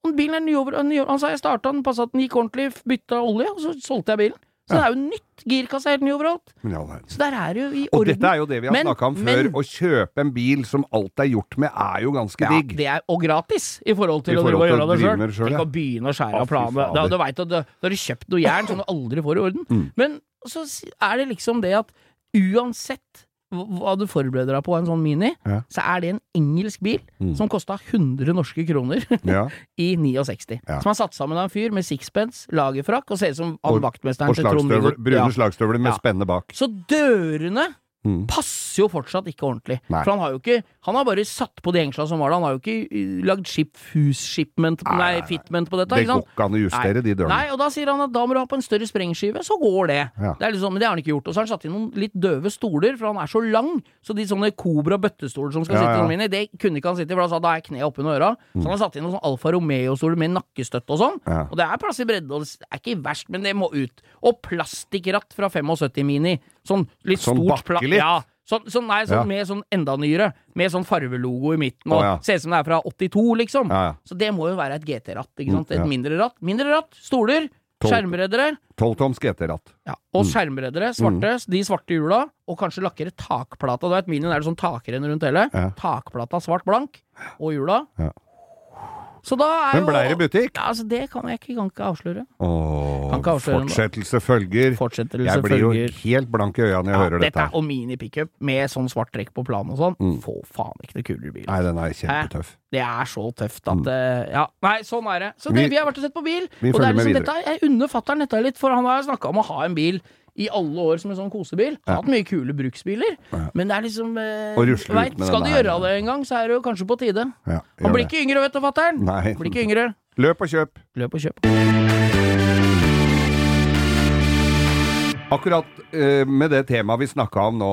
og Bilen er nyover, nyover Han sa jeg starta den, passa at den gikk ordentlig, bytta olje, og så solgte jeg bilen. Så det er jo nytt. Girkasse er helt ny overalt. Verden. Så der er det jo i orden. Og dette er jo det vi har snakka om før. men- Å kjøpe en bil som alt er gjort med, er jo ganske Ja, digg. det er, og gratis, i forhold til I å forhold og til å, å det sjøl. det selv, Tenk ja. å begynne å skjære av planen. Da, du vet at du, da har du kjøpt noe jern som du aldri får i orden. Mm. Men så er det liksom det at uansett hva- du forbereder deg på en sånn Mini, Ja. så er det en engelsk bil Mm. som kosta 100 norske kroner Ja. i 69. Ja. Som er satt sammen av en fyr med sixpence, lagerfrakk og ser ut som Og- vaktmesteren til Trond-Viggo. brune Ja. slagstøvler med spenne bak. Så dørene Mm. passer jo fortsatt ikke ordentlig. Nei. For han har jo ikke Han har bare satt på de hengsla som var der. Han har jo ikke uh, lagd ship shipment Nei, Nei, fitment på dette. Det går ikke an å justere de dørene. Nei, og da sier han at da må du ha på en større sprengskive, så går det. Ja. det er liksom, men det har han ikke gjort. Og så har han satt inn noen litt døve stoler, for han er så lang. Så de sånne Cobra-bøttestoler som skal Ja, sitte ja. i Mini, det kunne ikke han sitte i, for da sa da er kneet oppunder øra. Så han har satt inn noen sånn Alfa Romeo-stoler med nakkestøtte og sånn. Ja. Og det er plass i bredde, og det er ikke verst, men det må ut. Og plastikkratt fra 75 Mini. Sånn litt Sånn stort platt? Ja. Sånn, sånn, nei, sånn Ja. med sånn enda nyere. Med sånn farvelogo i midten, og Å, ja. ser ut som det er fra 82, liksom. Ja, ja. Så det må jo være et GT-ratt, ikke sant? Mm, ja. Et mindre ratt. Mindre ratt, stoler, skjermreddere. Tolvtoms GT-ratt. Ja, og Mm. skjermreddere, svarte, de svarte hjula, og kanskje lakkere takplata. Du vet, Minien er det sånn takrenner rundt hele. Ja. Takplata svart blank, og hjula. Så da er Men blei det butikk? ja, altså Det kan jeg ikke, kan ikke avsløre. Åh, Kan ikke avsløre fortsettelse følger. Fortsettelse Jeg blir jo følger. helt blank i øya når jeg Ja, hører dette dette. og mini-pickup med sånn svart trekk på planen og sånn. Mm. Få faen ikke noe kulere bil. Nei, den er kjempetøff. Det er så tøft at mm. Ja, nei, sånn er det. Så det, Vi- vi har vært og sett på bil. og det er liksom dette, Jeg unner fatter'n dette litt, for han har snakka om å ha en bil i alle år som en sånn kosebil. Har hatt mye kule bruksbiler, men det er liksom eh, vet, Skal du gjøre det en gang, så er det jo kanskje på tide. Ja, Han blir ikke yngre, vet du, fatter'n. Blir ikke yngre. Løp og kjøp. Løp og kjøp. Akkurat eh, med det temaet vi snakka om nå,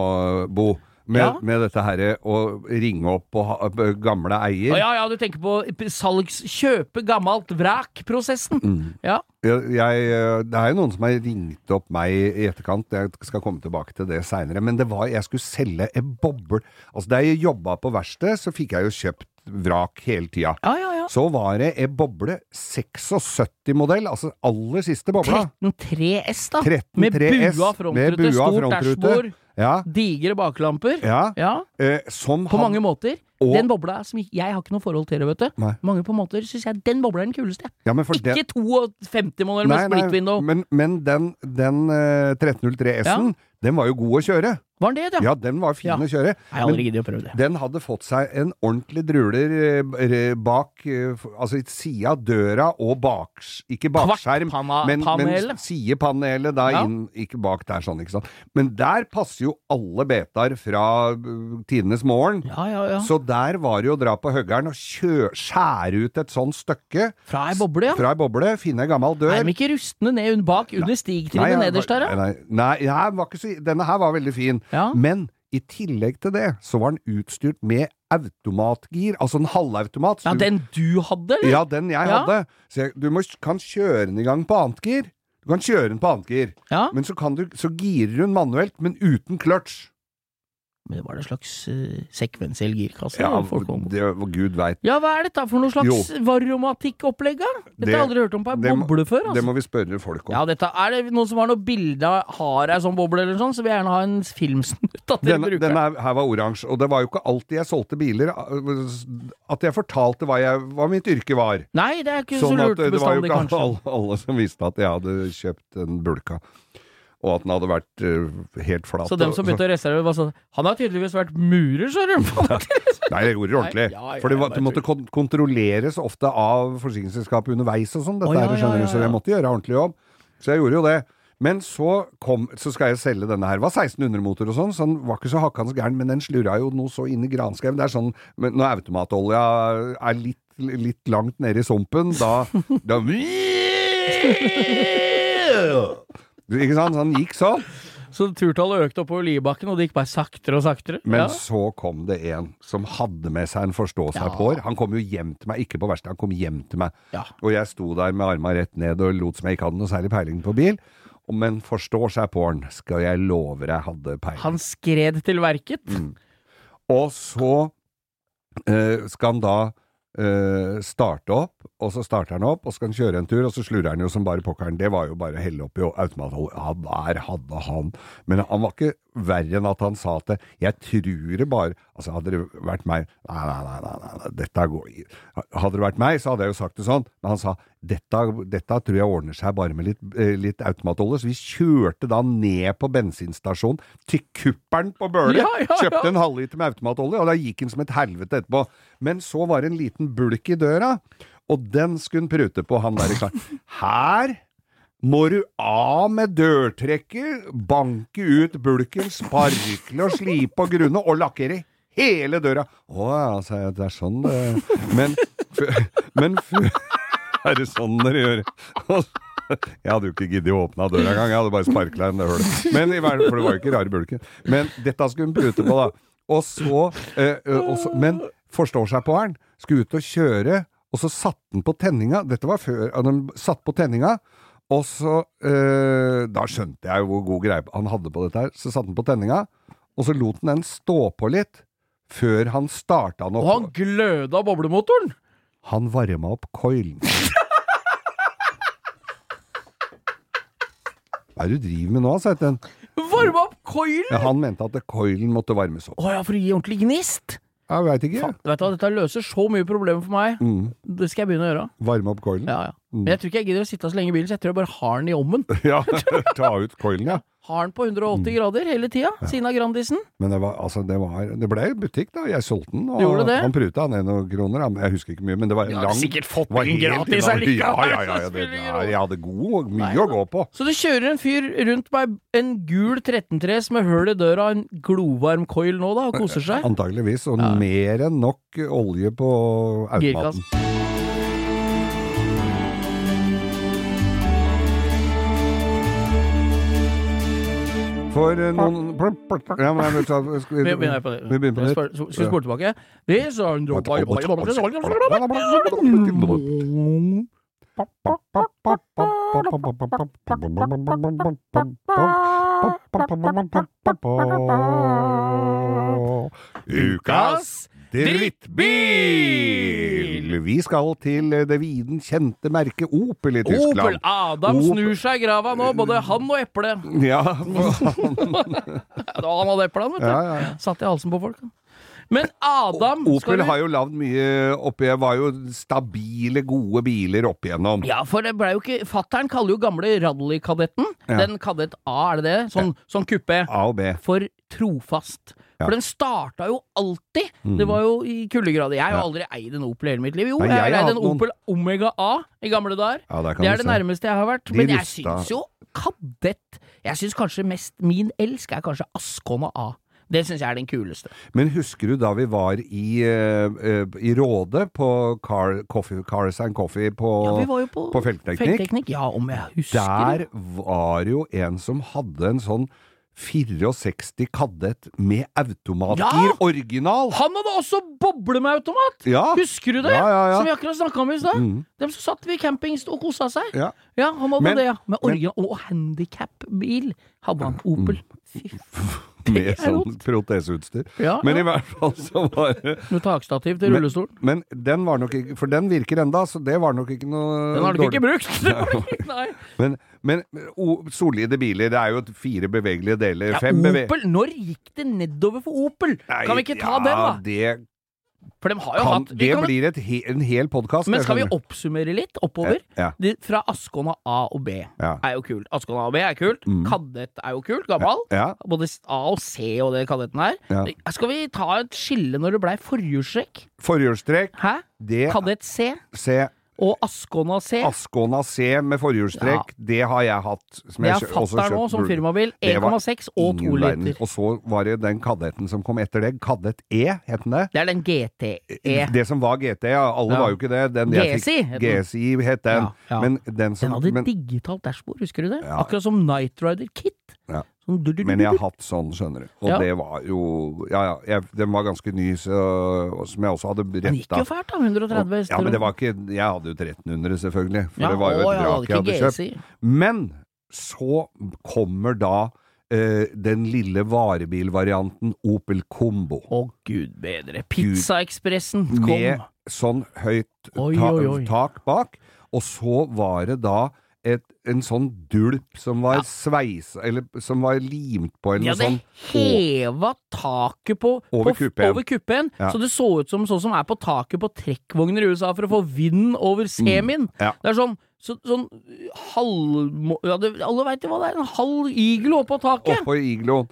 Bo. Med, Ja. med dette herre å ringe opp og ha, gamle eier. Å ja, ja, du tenker på salgs... Kjøpe gammelt vrak-prosessen. Mm. Ja. Jeg, jeg, eh, det er jo noen som har ringt opp meg i etterkant, jeg skal komme tilbake til det seinere, men det var jeg skulle selge en boble. Altså Da jeg jobba på verksted, så fikk jeg jo kjøpt vrak hele tida. ja, ja, ja. Så var det en boble 76-modell, altså aller siste bobla. 13.3 S, da. 13 Med 3S, bua frontrute, stort dashbord, Ja, digre baklamper. ja. Ja, Eh, som på han- mange måter. Og- Den bobla som Jeg har ikke noe forhold til det, vet du. Nei. Mange på måter syns jeg den bobla er den kuleste. Ja, men for den- Ikke 52-modell med Nei, split window. Men, men den, den uh, 1303 S-en, den var jo god å kjøre. Var den det, ja? Ja, den var fin Ja. å kjøre. Jeg har aldri giddet å prøve det. Den hadde fått seg en ordentlig druler eh, bak eh, Altså i sida av døra og bak Ikke bakskjerm, men, men panelet. sidepanelet da Ja. inn Ikke bak der, sånn, ikke sant. Men der passer jo alle betar fra uh, tidenes morgen. Ja, ja, ja. Så der var det jo å dra på høggeren og kjø, skjære ut et sånt stykke Fra ei boble, ja. fra ei boble, finne ei gammel dør. Er de ikke rustne ned bak under stigtrinnet nederst der, da? Nei, nei, jeg var ikke så, denne her var veldig fin. Ja. Men i tillegg til det, så var den utstyrt med automatgir, altså en halvautomat. Ja, den du hadde, eller? ja, den jeg Ja. hadde. Så jeg, du må, kan kjøre den i gang på annet gir. Du kan kjøre den på annet gir, Ja. men så, kan du, så girer hun manuelt, men uten kløtsj. Men det var en slags uh, sekvensiell girkasse? Ja, det, gud veit. ja, hva er dette for noe slags varromatikk-opplegg, da? Dette har jeg aldri hørt om på ei det boble før, altså. Det må vi spørre folk om. Ja, dette, er det noen som har noe bilde av har ei sånn boble eller sånn, så vil jeg gjerne ha en filmsnutt at dere bruker denne den. her, var oransje, og det var jo ikke alltid jeg solgte biler at jeg fortalte hva, jeg, hva mitt yrke var. Nei, det er ikke Sånn så at lurt det var jo ikke alle, alle som visste at jeg hadde kjøpt en bulka, og at den hadde vært uh, helt flat. Så dem som begynte å restaurere, var sånn Han har tydeligvis vært murer, så er Nei, jeg gjorde det ordentlig. Nei, ja, ja, For det, var, det måtte kon kontrolleres ofte av forsikringsselskapet underveis og sånn, dette ja, her, skjønner ja, du, ja, så jeg måtte gjøre ordentlig jobb. Så jeg gjorde jo det. Men så kom Så skal jeg selge denne her. Det var 1600-motor og sånn, så den var ikke så hakkans gæren, men den slurra jo noe så inn i granskauen. Det er sånn men når automatolja er litt, litt langt nede i sumpen, da, da Ikke sant? Så han gikk sånn. Så turtallet økte oppover Liebakken, og det gikk bare saktere og saktere. Men ja. så kom det en som hadde med seg en forstå-seg-på-er. Han kom jo hjem til meg, ikke på verkstedet, han kom hjem til meg. Ja. Og jeg sto der med arma rett ned og lot som jeg ikke hadde noe særlig peiling på bil. Og- Men forstå-seg-på-en skal jeg love deg hadde peiling. Han skred til verket. Mm. Og så øh, skal han da øh, starte opp, og så starter han opp, og så skal han kjøre en tur, og så slurer han jo som bare pokkeren. Det var jo bare å helle oppi automatholdet. Ja, der hadde han Men han var ikke verre enn at han sa at jeg tror det bare Altså, hadde det vært meg Nei, nei, nei, nei, nei, dette går i- Hadde det vært meg, så hadde jeg jo sagt det sånn, men han sa dette, dette tror jeg ordner seg bare med litt, eh, litt automatolje. Så vi kjørte da ned på bensinstasjonen til kuppelen på Bøle. Ja, ja, ja. Kjøpte en halvliter med automatolje, og da gikk den som et helvete etterpå. Men så var det en liten bulk i døra, og den skulle han prute på, han der i kar. Her må du av med dørtrekket, banke ut bulken, sparkle og slipe og grunne, og lakkere hele døra. Å ja, sa jeg, det er sånn det Men, men Er det sånn dere gjør? Jeg hadde jo ikke giddet å åpne døra engang, jeg hadde bare sparkla inn det hullet. Men i verden, for det var jo ikke rare bulken. Men dette skulle hun prute på, da. Og så, eh, eh, og så Men forstår seg på han. Skulle ut og kjøre, og så satte han på tenninga. Dette var før han satt på tenninga. Og så eh, Da skjønte jeg jo hvor god greie han hadde på dette her. Så satte han på tenninga, og så lot han den stå på litt. Før han starta den Og opp. han gløda boblemotoren! Han varma opp coilen. Hva er det du driver med nå, sa han. Varma opp coilen! Ja, han mente at coilen måtte varmes opp. Å ja, for å gi ordentlig gnist. Jeg veit ikke. Faen, vet du Dette løser så mye problemer for meg. Mm. Det skal jeg begynne å gjøre. Varme opp coilen? Ja, ja. Men jeg tror ikke jeg gidder å sitte så lenge i bilen, så jeg tror jeg bare har den i ommen. Ja, ta ut coilen, ja. Har den på 180 Mm. grader hele tida, siden av Grandisen. Men det, var, altså, det, var, det ble butikk, da. Jeg solgte den. Og Gjorde det? Han pruta ned noen kroner. Jeg husker ikke mye, men det var lang Du har sikkert fått den gratis allikevel, Ja, ja, ja. ja det, ja, jeg hadde god, mye Nei, å gå på. Så det kjører en fyr rundt med en gul 13-tres med høl i døra, en glovarm coil nå, da, og koser seg. Antageligvis. Og Ja. mer enn nok olje på Girkass. For eh, noen Ja, men Vi begynner på det. Vi Skal vi spole tilbake? Ukas drittbil! Vi skal til det viden kjente merket Opel i Tyskland. Opel! Adam Opel. snur seg i grava nå, både han og eplet. Ja, han. han hadde eplet, vet du. ja, ja. Satt i halsen på folk. han. Men Adam skal Opel vi- har jo lagd mye oppi Var jo stabile, gode biler opp igjennom. Ja, for det ble jo ikke Fattern kaller jo gamle rallykadetten, Ja. den kadett A, er det det? Sånn, sånn kuppe. A og B. For trofast. For den starta jo alltid. Mm. Det var jo i kuldegrader. Jeg har jo aldri eid en Opel i hele mitt liv. Jo, Nei, jeg jeg har eid en noen. Opel Omega A i gamle dager. Der Det er det nærmeste jeg har vært. De Men jeg rusta- syns jo kadett Jeg syns kanskje mest Min elsk er kanskje Ascona A. Det syns jeg er den kuleste. Men husker du da vi var i, uh, i Råde på Car, coffee, Cars and Coffee på, Ja, vi var jo på, på feltteknikk? Ja, om jeg husker Der var jo en som hadde en sånn 64 Kadett med automatgir, Ja! original! Han hadde også boble med automat! Ja! Husker du det? Ja. Som vi akkurat snakka om i stad. Mm. Dem som satt ved campings og kosa seg. Ja. Han hadde Men- det, ja. Med original og handikap-bil hadde han. Opel. Fy faen. Med sånn proteseutstyr. Ja, Men i hvert fall så var det Med takstativ til rullestolen. Men den var nok ikke For den virker enda, så det var nok ikke noe Den har du ikke brukt! Nei. Men, men o, solide biler, det er jo fire bevegelige deler. Ja, Opel, når gikk det nedover for Opel? Nei, kan vi ikke ta ja, den, da? Det, For de har jo kan, hatt det kan, blir et he, en hel podkast. Men skal vi oppsummere litt oppover? Ja. De, fra Ascona A og B Ja. er jo kult. Askåna A og B er kult. Mm. Kadett er jo kult. Gammel. Ja, Både A og C og det kadetten her. Skal vi ta et skille når det blei forhjulstrekk? Forhjulstrekk, Hæ? det Kadett C? Se, Og Ascona C. Ascona C med forhjulstrekk, det har jeg hatt. Som Det jeg har fatter'n nå som firmabil. 1,6 og 2 ingen verden. liter. Og så var det den kadetten som kom etter det. Kadett E, het den det? Det er den GTE. Det som var GT, ja. Alle Ja. var jo ikke det. Den GSI fikk- het den. GSI het den. Ja, ja. Men den som Den hadde men, digitalt dashbord, husker du det? Ja. Akkurat som Night Rider Kit. Ja. Sånn du, du, du, men jeg har hatt sånn, skjønner du. Og Ja. det var jo Ja ja, jeg, den var ganske ny, så, som jeg også hadde Den gikk jo fælt, da. 130 hester. Ja, men det var ikke Jeg hadde jo 1300, selvfølgelig. For Ja, det var jo et vrak jeg hadde ikke kjøpt. Men så kommer da eh, den lille varebilvarianten Opel Combo. Å, gud bedre. Pizzaekspressen kom. Med sånn høyt Oi, ta oi, oi. tak bak. Og så var det da et, en sånn dulp som var Ja. sveisa Eller som var limt på, eller De noe hadde heva taket på, Over på, kuppen. over kuppen Ja. så det så ut som sånn som er på taket på trekkvogner i USA for å få vind over semien. Mm. ja. Det er sånn, så, sånn halv... Ja, det, alle veit jo hva det er, en halv iglo oppå taket! Oppå igloen.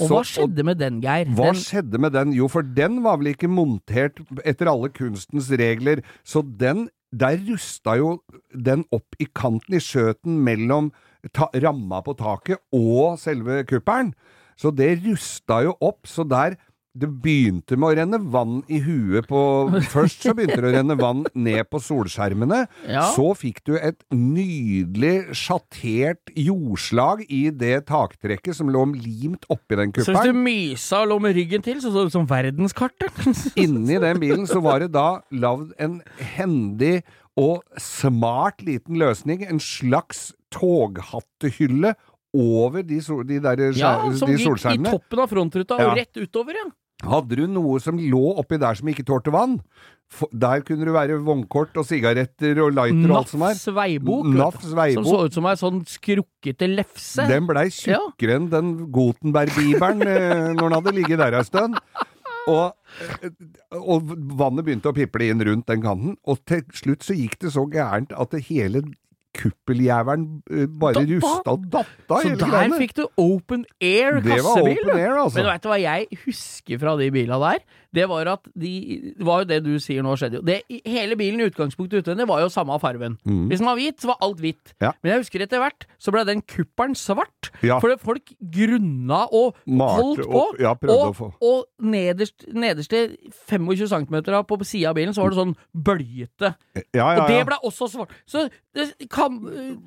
og hva skjedde med den, Geir? Hva Den, skjedde med den? Jo, for den var vel ikke montert etter alle kunstens regler, så den der rusta jo den opp i kanten, i skjøten mellom ta, ramma på taket og selve kuppelen. Så det rusta jo opp, så der det begynte med å renne vann i huet på Først så begynte det å renne vann ned på solskjermene. Ja. Så fikk du et nydelig sjattert jordslag i det taktrekket som lå limt oppi den så hvis du mysa og lå med ryggen til, så så ut som verdenskartet. Inni den bilen så var det da lagd en hendig og smart liten løsning. En slags toghattehylle over de, sol, de, der, ja, som de gikk i toppen av frontruta Ja. og rett utover, ja. Hadde du noe som lå oppi der som ikke tålte vann? For, der kunne det være vognkort og sigaretter og lighter og alt som er. Nafs veibok. Nafs Som så ut som ei sånn skrukkete lefse. Den blei tjukkere enn den Gutenberg-bibelen eh, når den hadde ligget der ei stund. Og, eh, og vannet begynte å piple inn rundt den kanten, og til slutt så gikk det så gærent at det hele kuppeljævelen eh, bare rusta og datta Så der greiene. fikk du open air Det var kassebil. open air, altså. Men veit du hva jeg husker fra de bila der? Det var at de Det var jo det du sier nå skjedde jo. Det, hele bilen i utgangspunktet utvendig var jo samme fargen. Mm. Hvis den var hvit, så var alt hvitt. Ja. Men jeg husker etter hvert så ble den kuppelen svart. Ja. Fordi folk grunna og Marte, holdt på. opp- ja, og, og nederst, nederste 25 cm på sida av bilen så var det sånn bøljete. Ja, ja, Og det ble også svart. Så det kan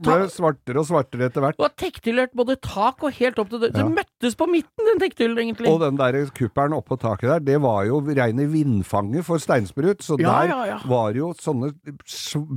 ta, Ble svartere og svartere etter hvert. det var tektilert både tak og helt opp til døra. Det møttes på midten, den tekstilen, egentlig. Og den der kuppelen oppå taket der, det var jo reine vindfanget for steinsprut, så Ja, der ja, var jo sånne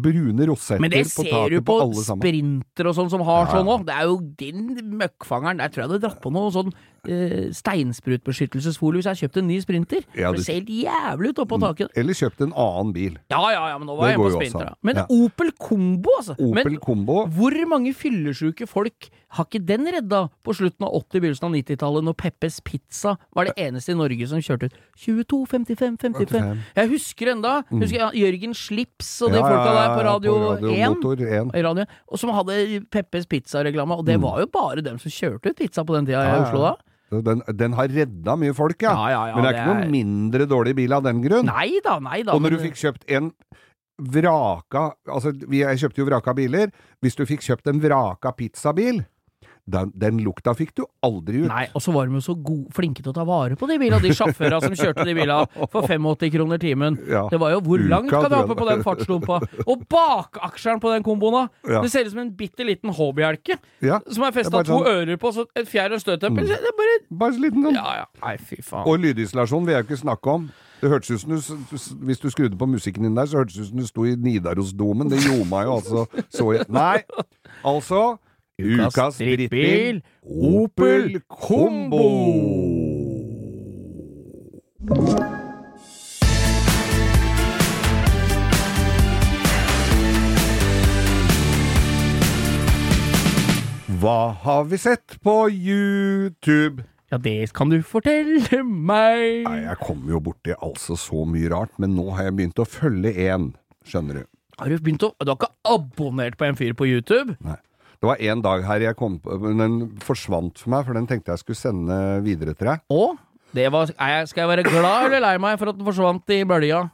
brune rosetter Men det på ser taket du på, på alle sammen. sprinter og sånn som har sånn òg. Det er jo din møkkfangeren. Der tror jeg du hadde dratt på noe sånn eh, steinsprutbeskyttelsesfolie hvis jeg hadde kjøpt en ny sprinter. Ja, det... det ser helt jævlig ut oppå taket. Eller kjøpt en annen bil. Ja ja ja, men nå var Det jeg på sprinter. Men. Opel Combo, altså. Opel men Combo. hvor mange fyllesyke folk har ikke den redda på slutten av 80-, begynnelsen av 90-tallet, når Peppes Pizza var det eneste i Norge som kjørte ut 22, 55, 55. 55. Jeg husker enda jeg, Jørgen Slips og de Mm. Ja, folka der ja, på Radio, 1. 1. radio, og som hadde Peppes Pizza-reklame, og det var jo bare dem som kjørte ut pizza på den tida i Mm. Oslo da. Den, den har redda mye folk, ja. Ja, ja, ja, Men det er det ikke er- noe mindre dårlig bil av den grunn. Nei da, nei da. Og når men- du fikk kjøpt en vraka Altså, jeg kjøpte jo vraka biler. Hvis du fikk kjøpt en vraka pizzabil, den, den lukta fikk du aldri ut. Nei, og så var de jo så gode, flinke til å ta vare på de bilene, de sjåførene som kjørte de bilene for 85 kroner timen. Ja. Det var jo hvor langt kan du hoppe på den fartslumpa? Og bakaksjeren på den komboen! Ja. Det ser ut som en bitte liten H-bjelke Ja. som er festa to sånn- ører på, så et fjær og støtdemper. Det er bare Bare så liten sånn. Ja ja. Nei, fy faen. Og lydisolasjon vil jeg ikke snakke om. Det hørtes ut som du, Hvis du skrudde på musikken din der, så hørtes det ut som du sto i Nidarosdomen. Det ljoma jo altså så jeg. Nei, altså Ukas Ukas drittbil drittbil, Opel Kombo! Hva har vi sett på YouTube? Ja, det kan du fortelle meg. Nei, jeg kommer jo borti altså så mye rart, men nå har jeg begynt å følge én, skjønner du. Har du begynt å Du har ikke abonnert på en fyr på YouTube? Nei. Det var en dag her jeg kom på men Den forsvant for meg, for den tenkte jeg skulle sende videre til deg. Og det var, er jeg, skal jeg være glad eller lei meg for at den forsvant i bølja?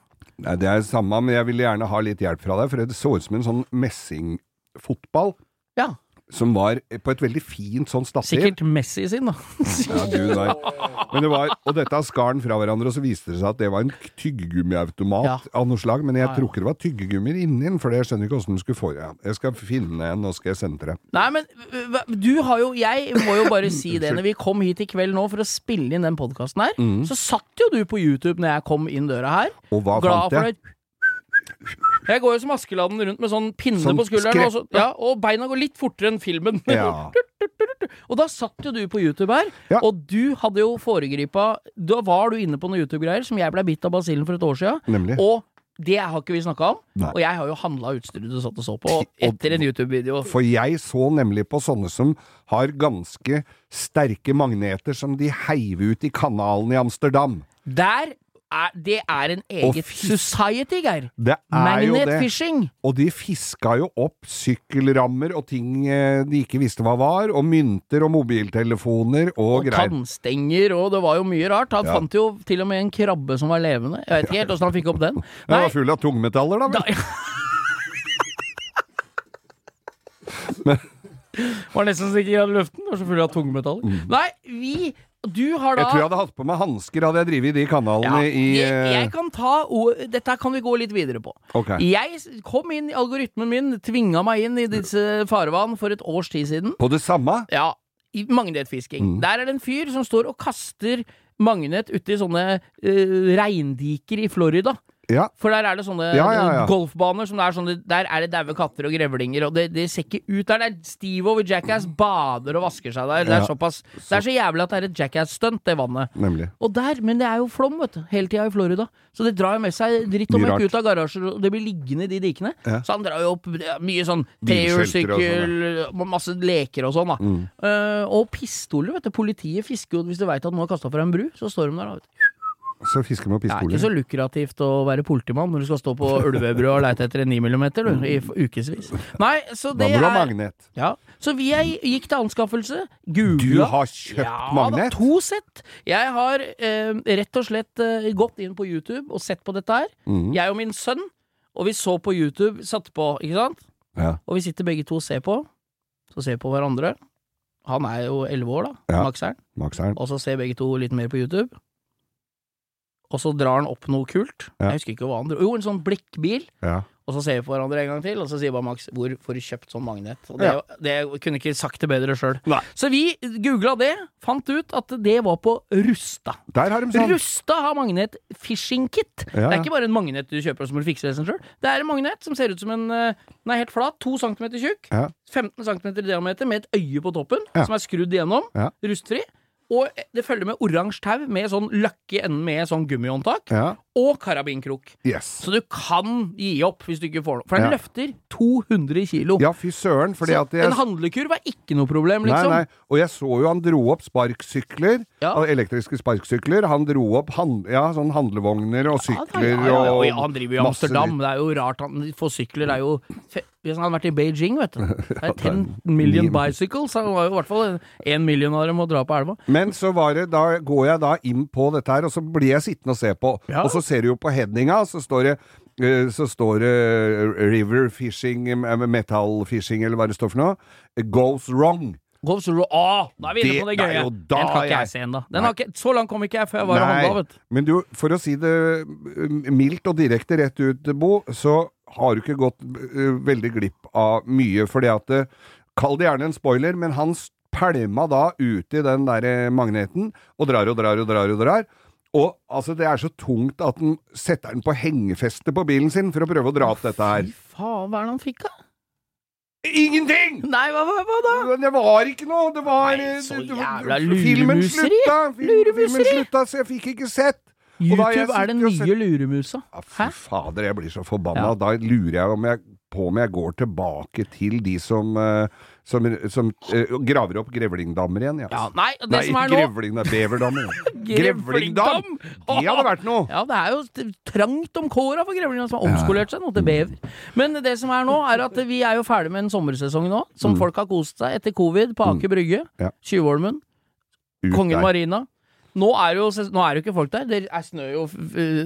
Nei, det er det samme, men jeg ville gjerne ha litt hjelp fra deg, for det så ut som en sånn messingfotball Ja. Som var på et veldig fint sånn stativ. Sikkert Messi sin, da. Ja, Gud, det var, og dette skar den fra hverandre, og så viste det seg at det var en tyggegummiautomat Ja. av noe slag. Men jeg Ja, ja. tror ikke det var tyggegummier inni den, for jeg skjønner ikke åssen du skulle få det. Jeg skal finne en, og skal jeg sende til deg. Nei, men du har jo Jeg må jo bare si det. Når vi kom hit i kveld nå for å spille inn den podkasten her, så satt jo du på YouTube når jeg kom inn døra her. Og hva Glad fant for jeg? det. Jeg går jo som Askeladden rundt med sånn pinne Sånn på skulderen, og, så, ja, og beina går litt fortere enn filmen. Ja. Og da satt jo du på YouTube her, Ja. og du hadde jo foregripa Da var du inne på noen YouTube-greier som jeg ble bitt av basillen for et år siden. Og det har ikke vi snakka om. Nei. Og jeg har jo handla utstyret du satt og så på etter en YouTube-video. For jeg så nemlig på sånne som har ganske sterke magneter som de heiv ut i kanalen i Amsterdam. Der er, det er en eget society, Geir. Det er jo det. Magnetfishing. Og de fiska jo opp sykkelrammer og ting eh, de ikke visste hva var, og mynter og mobiltelefoner og, Og greier. tannstenger, og det var jo mye rart. Han Ja. fant jo til og med en krabbe som var levende. Jeg vet ikke helt åssen han fikk opp den. Den var full av tungmetaller, da. vel? var nesten så ikke i luften. Var så full av tungmetaller. Nei, vi Du har da. Jeg tror jeg hadde hatt på meg hansker hadde jeg drevet i de kanalene Ja, i jeg, eh, jeg kan ta Dette kan vi gå litt videre på. Okay. Jeg kom inn i algoritmen min, tvinga meg inn i disse farvann for et års tid siden. På det samme? Ja, i magnetfisking. Mm. Der er det en fyr som står og kaster magnet uti sånne uh, reindiker i Florida. Ja. For der er det sånne Ja, ja, golfbaner som det er sånne Der er det daue katter og grevlinger, og det, det ser ikke ut der. Det er Steve over Jackass bader og vasker seg der. Det er såpass Det er så jævlig at det er et Jackass-stunt, det vannet. Nemlig. Og der, Men det er jo flom, vet du. Hele tida i Florida. Så det drar jo med seg dritt og møkk ut av garasjer, og det blir liggende i de dikene. Så han drar jo opp mye sånn og trehjulssykkel, masse leker og sånn, da. Mm. Uh, og pistoler, vet du. Politiet fisker jo Hvis du veit at noen har kasta fra en bru, så står de der, da. vet du. Så fisker med Det er ikke så lukrativt å være politimann når du skal stå på Ulvebrua og leite etter en 9 mm du, i ukevis. Nei, så Da det må du ha er magnet. ja. Så vi er, gikk til anskaffelse. Googla. Du har kjøpt ja, magnet? Da, to sett. Jeg har eh, rett og slett eh, gått inn på YouTube og sett på dette her. Mm. Jeg og min sønn. Og vi så på YouTube, satt på, ikke sant? Ja. Og vi sitter begge to og ser på. Så ser vi på hverandre. Han er jo elleve år, da. Ja. Makseren. Og så ser begge to litt mer på YouTube. Og så drar han opp noe kult. Ja. Jeg husker ikke hva han dro. Jo, en sånn blikkbil. Ja. Og så ser vi på hverandre en gang til, og så sier bare Max hvor får du kjøpt sånn magnet? Og det, det kunne ikke sagt det bedre sjøl. Så vi googla det, fant ut at det var på Rusta. Der har de sånn. Rusta har magnet fishing kit. Ja, Det er ikke bare en magnet du kjøper som du fikser det sjøl. Det er en magnet som ser ut som en eh, Den er helt flat, 2 cm tjukk, Ja. 15 cm i diameter med et øye på toppen, Ja. som er skrudd igjennom, Ja. rustfri. Og det følger med oransje tau med sånn løkke i enden med sånn gummihåndtak, Ja. Og karabinkrok. Yes. Så du kan gi opp hvis du ikke får noe. For den Ja. løfter 200 kilo. Ja, fy søren, så jeg en handlekurv er ikke noe problem, liksom. Nei, nei. Og jeg så jo han dro opp sparksykler, Ja. elektriske sparksykler. Han dro opp hand... ja, sånn handlevogner og sykler ja, og ja, Han driver jo i Amsterdam. Det er jo rart han får sykler. Det er jo Hvis han hadde vært i Beijing, vet du. Det er 10 million bicycles. Han var jo i hvert fall én million av dem å dra på elva. Men så var det, da går jeg da inn på dette her, og så blir jeg sittende og se på. Ja. Og så ser du jo på headinga, så står det eh, så står det eh, River Fishing, eh, Metal Fishing, eller hva det står for noe. Goes wrong. Goes wrong. ro- da er vi inne på det gøye. Den kan ikke jeg- jeg se ennå. Har ikke- Så langt kom ikke jeg før jeg var og handla, vet men du, for å si det mildt og direkte rett ut, Bo, så har du ikke gått veldig glipp av mye, fordi at Kall det gjerne en spoiler, men han pælma da uti den der magneten, og drar og drar og drar og drar. Og altså, det er så tungt at han setter den på hengefeste på bilen sin for å prøve å dra opp dette her. Fy faen, hva er det han fikk, da? Ingenting! Nei, hva, hva, hva da? Men Det var ikke noe, det var Nei, så jævla luremuseri. Filmen slutta, så jeg fikk ikke sett. Og YouTube er den og nye luremusa. Ja, fy fader, jeg blir så forbanna. Ja. Da lurer jeg, om jeg på om jeg går tilbake til de som, eh, som, som uh, graver opp grevlingdammer igjen. Ja. Ja, nei, det Nei, som er nå grevling, det er beverdammer. Grevlingdam! Det hadde vært noe! Ja, det er jo trangt om kåra for grevlingene som har omskolert seg nå til bever. Men det som er nå, er at vi er jo ferdig med en sommersesong nå, som Mm. folk har kost seg etter covid på Aker Brygge, Ja. Tjuvholmen, Ut Kongen der. Marina. Nå er, jo, nå er jo ikke folk der. Det er snø jo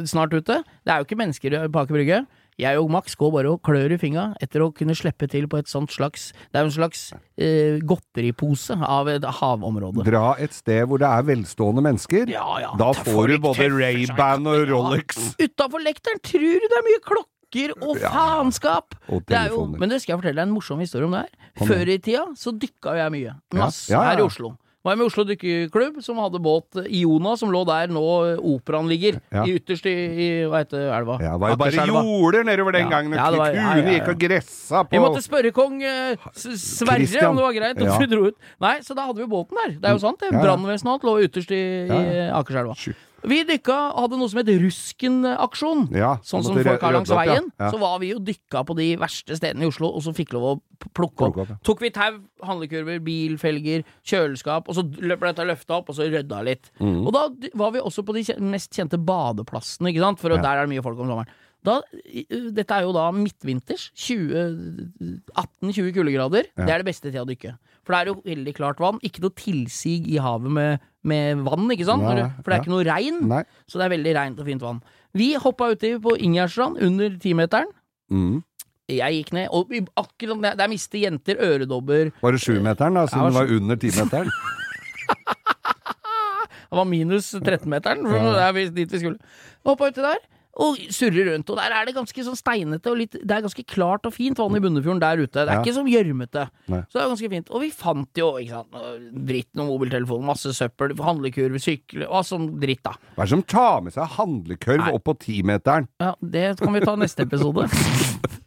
snart ute. Det er jo ikke mennesker på Aker Brygge. Jeg og Max går bare og klør i fingra etter å kunne slippe til på et sånt slags Det er jo en slags eh, godteripose av et havområde. Dra et sted hvor det er velstående mennesker. Ja, ja. Da får du både. Ray-Ban og Ja. Rolex. Utafor lekteren tror du det er mye klokker og Ja. faenskap! Og Det jo, men det skal jeg fortelle deg en morsom historie om det her. Før i tida så dykka jeg mye. Masse Ja, ja, ja. her i Oslo. Var jeg med Oslo dykkerklubb, som hadde båt Iona, som lå der nå operaen ligger. Ja. I ytterst i, i hva heter elva? Ja, det var jo bare jorder nedover den Ja. gangen, Ja, var- ja, kuene gikk og gressa på Vi måtte spørre kong eh, Sverre Christian. om det var greit, og Ja. dro ut. Nei, så da hadde vi båten der. Det er jo sant, det. Brannvesenet og alt lå ytterst i, Ja, i Akerselva. Vi dykka hadde noe som het Rusken-aksjon. Ja, Sånn som folk har langs opp, ja. veien. Ja. Så var vi jo dykka på de verste stedene i Oslo, og så fikk lov å plukke opp. Opp. Tok vi tau, handlekurver, bilfelger, kjøleskap, og så ble dette løfta opp, og så rydda litt. Mm. Og da var vi også på de mest kjente badeplassene, ikke sant, for der er det mye folk om sommeren. Da, dette er jo da midtvinters, 18-20 kuldegrader. Det er det beste til å dykke. For det er jo veldig klart vann. Ikke noe tilsig i havet med, med vann, ikke sant? Nei, For det er ja. ikke noe regn. Nei. Så det er veldig reint og fint vann. Vi hoppa uti på Ingjerdstrand under timeteren. Mm. Jeg gikk ned, og akkurat der, der mister jenter øredobber. Var det sjumeteren, da, Ja, siden det var sju- under timeteren? Det var minus 13-meteren, for det er dit vi skulle. Hoppa uti der. Og surrer rundt, og der er det ganske sånn steinete og litt Det er ganske klart og fint vann i Bunnefjorden der ute. Det er Ja. ikke som gjørmete. Så det er ganske fint. Og vi fant jo ikke sant, dritt, noen mobiltelefon, masse søppel, handlekurv, sykler og sånn dritt, da. Hva er det som tar med seg handlekurv Nei. opp på timeteren? Ja, det kan vi ta neste episode.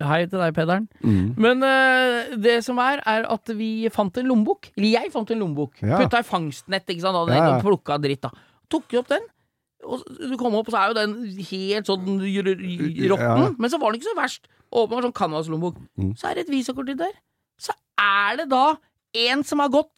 Hei til deg, Pedern Mm. Men uh, det som er, er at vi fant en lommebok. Eller jeg fant en lommebok. Ja. Putta i fangstnett, ikke sant. Hadde Ja, ja. og plukka dritt, da. Tok opp den. Og du kom opp, og så er jo den helt sånn råtten. Ja. Men så var den ikke så verst. Åpna sånn canvas-lommebok. Mm. Så er det et visakort i der. Så er det da en som har gått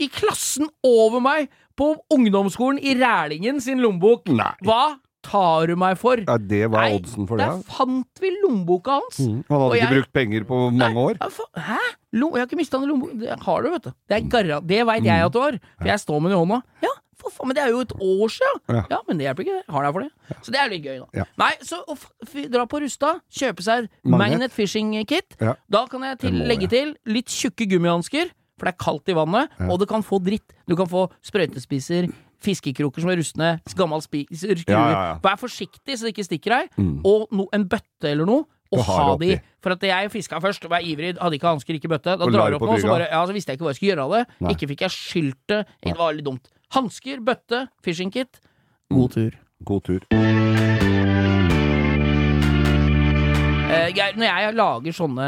i klassen over meg på ungdomsskolen i Rælingen sin lommebok. Nei. Hva tar du meg for? Ja, det var Nei, oddsen for det. Der fant vi lommeboka hans. Mm. Han hadde ikke jeg- brukt penger på mange år. Hæ? Lom... jeg har ikke mista noen lommebok. Det har du, vet du. Det er garra Det veit jeg at du har, for jeg står med den i hånda. Ja, for faen, men det er jo et år siden! Ja. Ja. men det hjelper ikke, det. Har deg for det. Så det er litt gøy, da. Ja. Nei, så å f f dra på Rusta, kjøpe seg Magnet. Magnet Fishing Kit. Ja. Da kan jeg til, må legge til litt tjukke gummihansker, for det er kaldt i vannet, Ja. og du kan få dritt. Du kan få sprøytespiser, fiskekroker som er rustne, gammel spiser, skruer. Ja, ja, ja. Vær forsiktig så det ikke stikker deg, Mm. og no, en bøtte eller noe. Og ha de. For at jeg fiska først, var ivrig, hadde ikke hansker, ikke bøtte. Da Og drar jeg opp noe, så, bare, ja, så visste jeg ikke hva jeg skulle gjøre av det. Nei. Ikke fikk jeg skylt det. Var litt dumt. Hansker, bøtte, fishing kit. God tur. God tur. Eh, jeg, når jeg lager sånne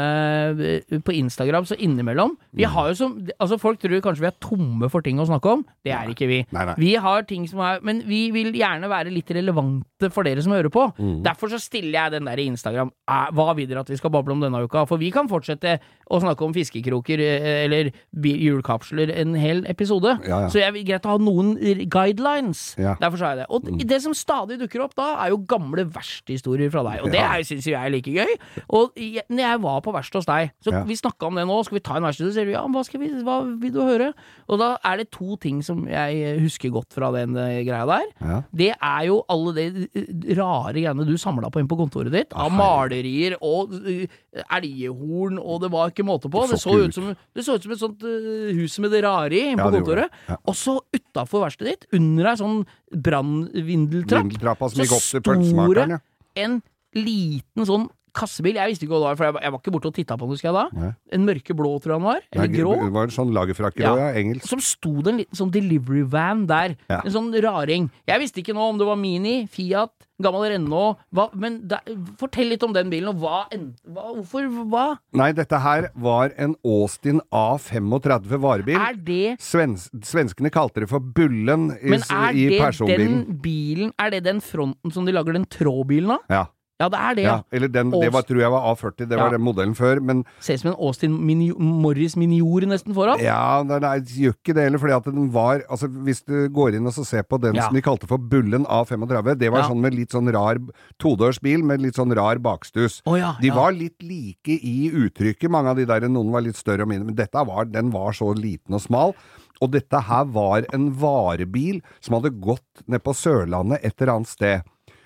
eh, på Instagram, så innimellom Vi Mm. har jo som Altså Folk tror kanskje vi er tomme for ting å snakke om. Det er ikke vi. Nei, nei. Vi har ting som er Men vi vil gjerne være litt relevante for dere som hører på. Mm. Derfor så stiller jeg den der i Instagram. Eh, Hva vil dere at vi skal bable om denne uka? For vi kan fortsette å snakke om fiskekroker eh, eller hjulkapsler en hel episode. Ja, ja. Så jeg vil greit å ha noen guidelines. Ja. Mm. Derfor sa jeg det. Og det som stadig dukker opp da, er jo gamle versthistorier fra deg. Og det Ja. er- syns jeg er like gøy. Og jeg, når jeg var på verksted hos deg, så vi snakka om det nå, skal vi ta en verksted, så sier du ja, hva, skal vi, hva vil du høre? Og da er det to ting som jeg husker godt fra den eh, greia der. Det er jo alle de rare greiene du samla på inn på kontoret ditt. Av malerier og eh, elghorn, og det var ikke måte på. Det så ut som, det så ut som et sånt eh, hus med det rare i inn på kontoret. Ja. Og så utafor verkstedet ditt, under ei sånn brannvindeltrapp, så store sto det en liten sånn kassebil. Jeg visste ikke hva det var, for jeg, var- jeg var ikke borte og titta på den, husker jeg da. Nei. En mørkeblå, tror jeg den var. Eller Nei, grå. Var en sånn lagerfrakker Ja. ja. Engelsk. Som sto det en liten sånn delivery van der. Ja. En sånn raring. Jeg visste ikke nå om det var Mini, Fiat, gammel Renault hva, Men da, fortell litt om den bilen, og hva, en- hva Hvorfor Hva? Nei, dette her var en Austin A35 varebil. Er det Svens svenskene kalte det for Bullen i, Men er i det personbilen. den bilen Er det den fronten som de lager den trådbilen av? Ja. Ja, det er det, ja. Eller den, det var, tror jeg var A40, det var Ja. den modellen før. Men Ser ut som en Austin Mini Morris Minior nesten foran. ja, nei, nei, gjør ikke det heller, fordi at den var Altså, hvis du går inn og så ser på den Ja. som de kalte for Bullen A35, det var Ja. sånn med litt sånn rar todørsbil med litt sånn rar bakstus. Oh, De var litt like i uttrykket, mange av de der, noen var litt større og mindre, men dette var, den var så liten og smal. Og dette her var en varebil som hadde gått ned på Sørlandet et eller annet sted.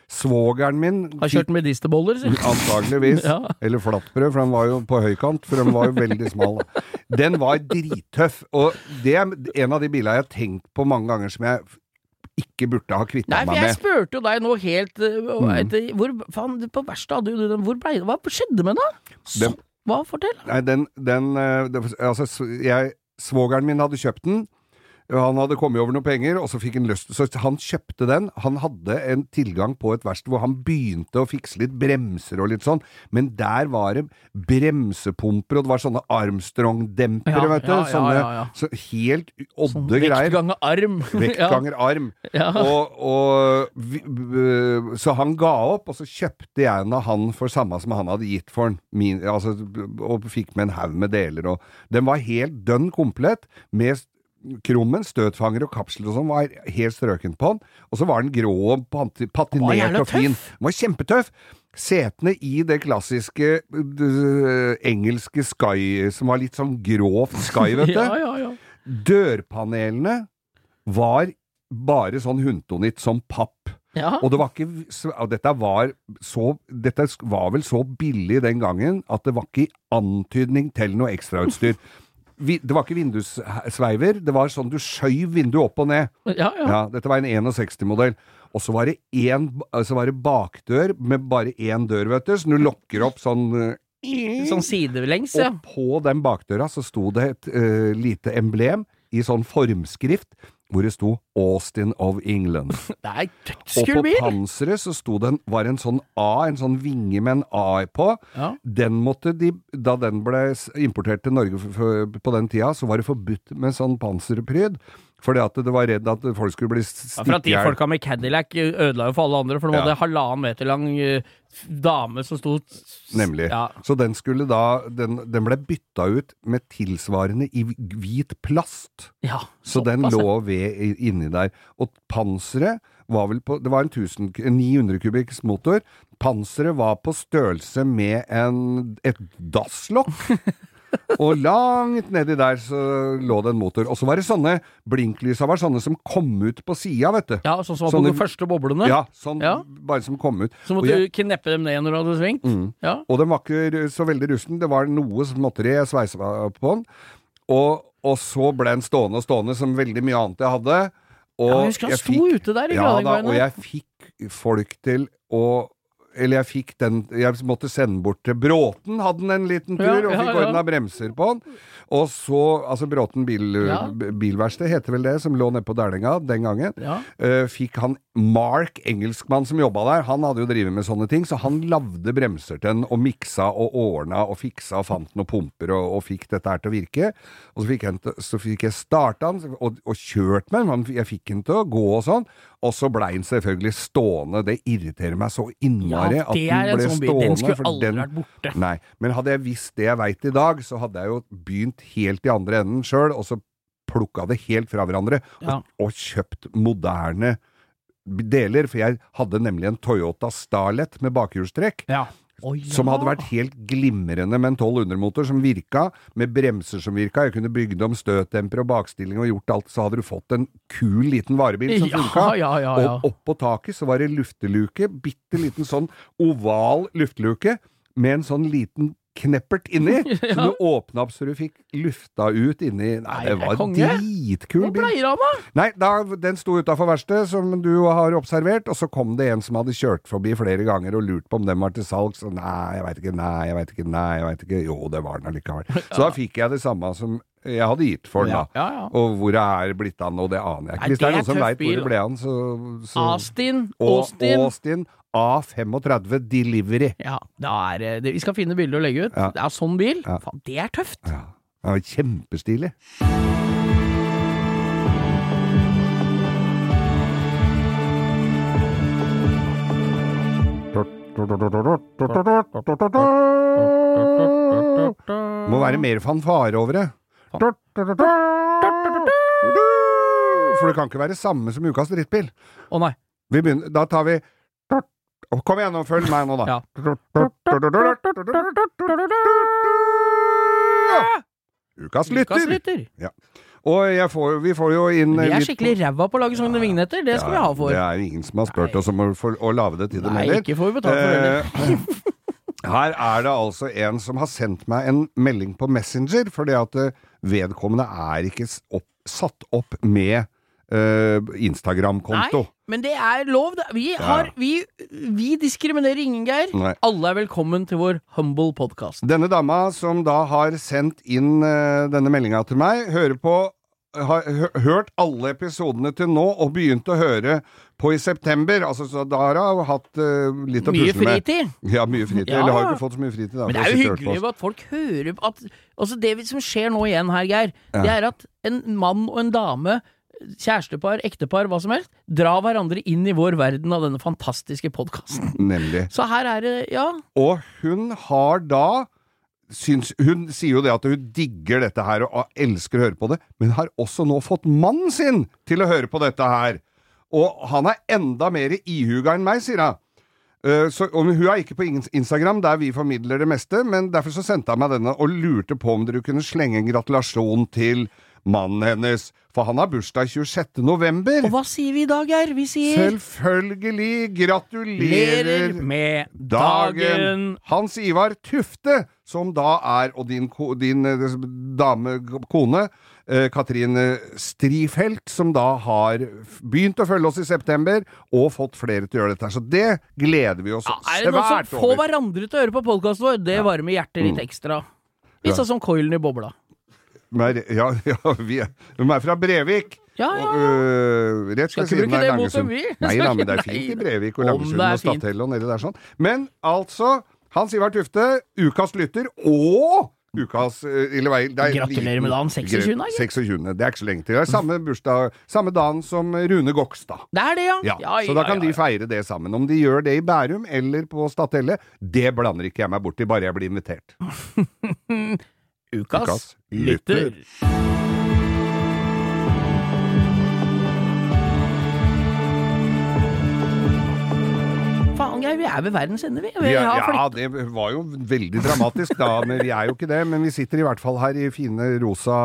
Svogeren min Har kjørt medisterboller, si. Antageligvis. Ja. Eller flatbrød, for den var jo på høykant, for den var jo veldig smal. Den var drittøff, og det er en av de bilene jeg har tenkt på mange ganger som jeg ikke burde ha kvitta Nei, for jeg spurte jo deg nå helt uh, Mm. etter, Hvor faen, på verkstedet hadde jo du den Hvor ble det Hva skjedde med den? Så, hva? Fortell. Nei, den, den eh, det, Altså, jeg Svogeren min hadde kjøpt den. Han hadde kommet over noen penger, og så fikk han lyst Så han kjøpte den. Han hadde en tilgang på et verksted hvor han begynte å fikse litt bremser og litt sånn, men der var det bremsepumper, og det var sånne Armstrong-dempere, Ja, vet du. ja, ja, sånne. Så helt odde Sånn greier. Vektganger arm. Vektganger arm. Og, og så han ga opp, og så kjøpte jeg en av han for samme som han hadde gitt for den. Min, altså, og fikk med en haug med deler. Og den var helt dønn komplett, med krummen, støtfanger og kapsel og sånn, var helt strøken på den. Og så var den grå og patinert og fin. Den var kjempetøff. Setene i det klassiske uh, engelske Sky, som var litt sånn grovt Sky, vet du. Ja, ja, ja. Dørpanelene var bare sånn hundtonitt som papp. ja. Og det var ikke og dette var så Dette var vel så billig den gangen at det var ikke antydning til noe ekstrautstyr. Vi, det var ikke vindussveiver, det var sånn du skjøv vinduet opp og ned. ja, ja. Ja, dette var en 61-modell. Og så var det en så var det bakdør med bare én dør, vet du, som du lokker opp sånn eh, Sånn sidelengs, ja. og på den bakdøra så sto det et uh, lite emblem i sånn formskrift hvor det sto Austin of England. Det er Og på panseret så sto det en, var en sånn A, en sånn vinge med en A på. Ja. Den måtte de, da den ble importert til Norge på den tida, så var det forbudt med sånn panserpryd. Fordi at det var redd at folk skulle bli Ja, for at de folka med Cadillac ødela jo for alle andre, for de Ja. hadde halvannen meter lang eh, dame som sto Nemlig. Ja. Så den skulle da Den, den ble bytta ut med tilsvarende i hvit plast. ja Så den ja. lå ved inni der. Og panseret var vel på Det var en 1000, 900 kubikks motor. Panseret var på størrelse med en, et dasslokk. og langt nedi der så lå det en motor. Og så var det sånne Blinklysa var sånne som kom ut på sida, vet du. Ja, sånn som var Sånne- på de første boblene. Ja, sånn Ja. bare som kom ut. Så måtte jeg- du kneppe dem ned når du hadde svingt. Mm. Ja. Og den var ikke så veldig rusten. Det var noe som måtte jeg sveise på den. Og, og så ble den stående og stående som veldig mye annet jeg hadde. Og Ja, jeg han sto ute der i Ja da, og jeg fikk folk til å eller jeg fikk den Jeg måtte sende bort til Bråten, hadde den en liten tur, Ja, og fikk ja. ordna bremser på den. Og så Altså Bråten bil, Ja. bilverksted heter vel det, som lå nede på Dælenga den gangen. Ja. Eh, fikk han Mark, engelskmann som jobba der, han hadde jo drevet med sånne ting, så han lagde bremser til den, og miksa og ordna og fiksa og fant noen pumper og, og fikk dette her til å virke. Og så fikk, han, så fikk jeg starta den og, og kjørt med den, jeg fikk den til å gå og sånn. Og så blei den selvfølgelig stående. Det irriterer meg så innmari Ja, at den ble sånn stående. Den skulle aldri den- vært borte. Nei, men hadde jeg visst det jeg veit i dag, så hadde jeg jo begynt helt i andre enden sjøl, og så plukka det helt fra hverandre, Ja. og, og kjøpt moderne deler, for jeg hadde nemlig en Toyota Starlet med bakhjulstrekk. Ja. Oh, ja. Som hadde vært helt glimrende med en 1200-motor som virka, med bremser som virka. Jeg kunne bygd om støtdemper og bakstilling og gjort alt, så hadde du fått en kul liten varebil som Ja, funka. ja, ja, ja. Og oppå taket så var det lufteluke, bitte liten sånn oval luftluke, med en sånn liten kneppert inni, Ja. som du åpna opp så du fikk lufta ut inni Nei, det var en dritkul Hvor bil. pleier han, da? Nei, da, den sto utafor verkstedet, som du har observert, og så kom det en som hadde kjørt forbi flere ganger og lurt på om den var til salgs, og nei, jeg veit ikke, nei, jeg veit ikke, nei, jeg veit ikke, jo, det var den allikevel. Så da fikk jeg det samme som jeg hadde gitt for den, da. ja, ja. Og hvor det er blitt an, og det aner jeg ikke. Hvis det er noen som veit hvor det ble an, så, så Austin. Og- Austin. Austin A35 Delivery. Ja, er det- det Vi skal finne bilder å legge ut. Ja. Det er sånn bil. Ja. Faen, det er tøft. Ja, det er kjempestilig. Må være mer fanfare over det. For det kan ikke være samme som ukas drittbil. Å nei. Begynner, da tar vi Kom igjen, og følg meg nå, da. Ja. Ukas Ukas lytter! Ja. Og får, vi får jo inn Vi er litt- skikkelig ræva på å lage sånne vignetter, det skal vi ha for. Det er ingen som har spurt oss om å, for, å lage det til dem Nei, ikke får vi betalt for det. Eh, Her er det altså en som har sendt meg en melding på Messenger, fordi at eh, vedkommende er ikke opp, satt opp med eh, Instagram-konto. Men det er lov. Vi, har, vi, vi diskriminerer ingen, Geir. Nei. Alle er velkommen til vår humble podkast. Denne dama som da har sendt inn uh, denne meldinga til meg, hører på har hørt alle episodene til nå og begynt å høre på i september. Altså, så da har hun hatt uh, litt å Mye pusle med. fritid. Ja, mye fritid. Ja. Eller har ikke fått så mye fritid, da. Men det er jo hyggelig at folk hører at Altså, det som skjer nå igjen her, Geir, det er at en mann og en dame Kjærestepar, ektepar, hva som helst, dra hverandre inn i vår verden av denne fantastiske podkasten. Nemlig. Så her er det, ja Og hun har da syns, Hun sier jo det at hun digger dette her og elsker å høre på det, men har også nå fått mannen sin til å høre på dette her. Og han er enda mer ihuga enn meg, sier hun. Uh, Så, hun er ikke på Instagram, der vi formidler det meste, men derfor så sendte han meg denne og lurte på om dere kunne slenge en gratulasjon til mannen hennes. For han har bursdag 26. november. Og hva sier vi i dag, Geir? Vi sier Selvfølgelig gratulerer Lerer med dagen. dagen. Hans Ivar Tufte, som da er, og din, din eh, dame, kone, eh, Katrine Strifelt, som da har begynt å følge oss i september, og fått flere til å gjøre dette. Så det gleder vi oss Ja, er det noen som får over. hverandre til å høre på podkasten vår? Det varmer hjertet litt ekstra. Litt Ja. sånn som coilen i bobla. Men, ja, ja, vi er, de er fra Brevik. Ja, ja. Og, øh, rett Skal skal ikke bruke det mot dem, vi. Nei da, men det er fint i Brevik og Langesund og. Stathelle og nedi der sånn. Men altså, Hans Ivar Tufte, ukas lytter, og ukas øh, eller, det er Gratulerer med dagen, 26., da, 26. Det er ikke så lenge til. Det er samme bursdag, samme dagen som Rune Gokstad. Det er det, ja. Ja, så da kan de feire det sammen. Om de gjør det i Bærum eller på Stathelle, det blander ikke jeg meg borti, bare jeg blir invitert. Ukas, Ukas lytter. Faen, Geir, vi er ved verdens ende, vi. vi er, ja, det var jo veldig dramatisk da, men vi er jo ikke det. Men vi sitter i hvert fall her i fine rosa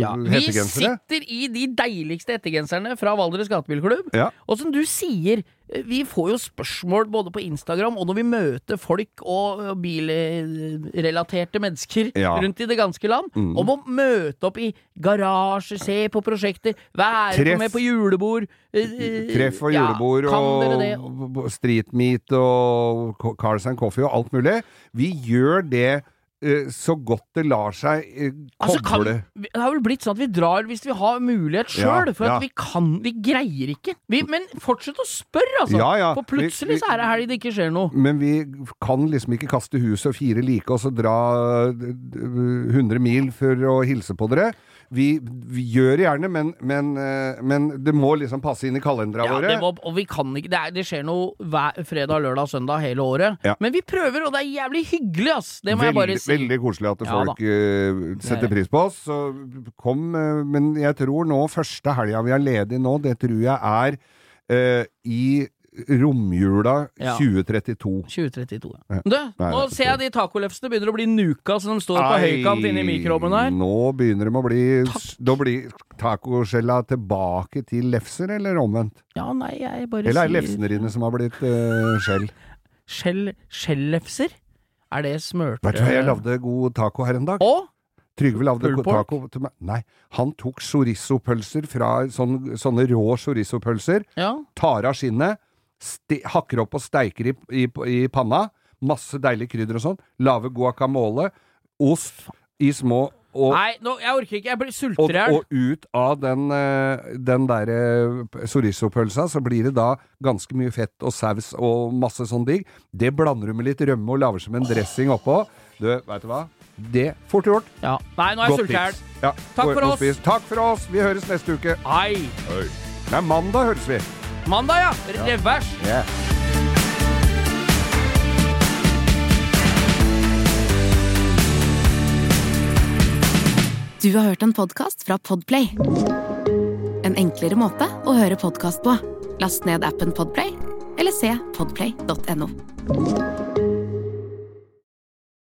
ja, hettegensere. Vi sitter i de deiligste hettegenserne fra Valdres Gatebilklubb. Ja. Og som du sier, vi får jo spørsmål både på Instagram og når vi møter folk og og bilrelaterte mennesker Ja. Mm. rundt i det ganske land, om å møte opp i garasjer, se på prosjekter, være med på julebord. eh, eh, Treff og julebord ja, og street meet og Cars and Coffee og alt mulig. Vi gjør det eh, så godt det lar seg koble Altså, det har vel blitt sånn at vi drar hvis vi har mulighet sjøl, Ja, for at ja. vi kan Vi greier ikke. Vi, men fortsett å spørre, altså! Ja, ja. For plutselig Vi- så er det helg det ikke skjer noe. Men vi kan liksom ikke kaste huset og fire like oss og dra d- d- 100 mil for å hilse på dere. Vi, vi gjør gjerne, men, men, eh, men det må liksom passe inn i kalendera Ja, våre. det må, og vi kan ikke det, er, det skjer noe hver fredag, lørdag, søndag hele året. Ja. Men vi prøver, og det er jævlig hyggelig, ass! Det må jeg veldig, bare si. veldig koselig at folk eh, setter er pris på oss. Så kom, uh, men jeg tror nå, første helga vi er ledig nå, det tror jeg er uh, i romjula Ja. 2032. 2032. Ja. Du, Nei, nå er ser jeg de tacolefsene begynner å bli nuka, så de står på høykant inni mikroovnen her. Nå begynner de å bli Da blir tacoskjella tilbake til lefser, eller omvendt? Ja, nei, jeg bare Eller er det lefsene dine som har blitt uh, skjell? Skjell, skjellefser? Er det smørte Vet du hva, jeg lagde god taco her en dag. Og Trygve lagde taco til meg. Nei, han tok chorizo-pølser fra sånne, sånne rå chorizo-pølser. Ja. tar av skinnet, hakker opp og steiker i, i, i panna. Masse deilig krydder og sånn. Lage guacamole. Ost i små og, Nei, nå, jeg orker ikke. Jeg blir og, sulter i hjel. og ut av den, eh, den der eh, chorizo-pølsa, så blir det da ganske mye fett og saus og masse sånn digg. Det blander du med litt rømme og lager som en dressing oppå. Du, veit du hva? Det fort gjort. Ja. Nei, nå er jeg Godt sulten i hjel. Ja, Takk for oss. Takk for oss. Vi høres neste uke. Ai. Nei, mandag høres vi. Mandag, ja. Revers. Yeah. Du har hørt en podkast fra Podplay. En enklere måte å høre podkast på. Last ned appen Podplay, eller se podplay.no.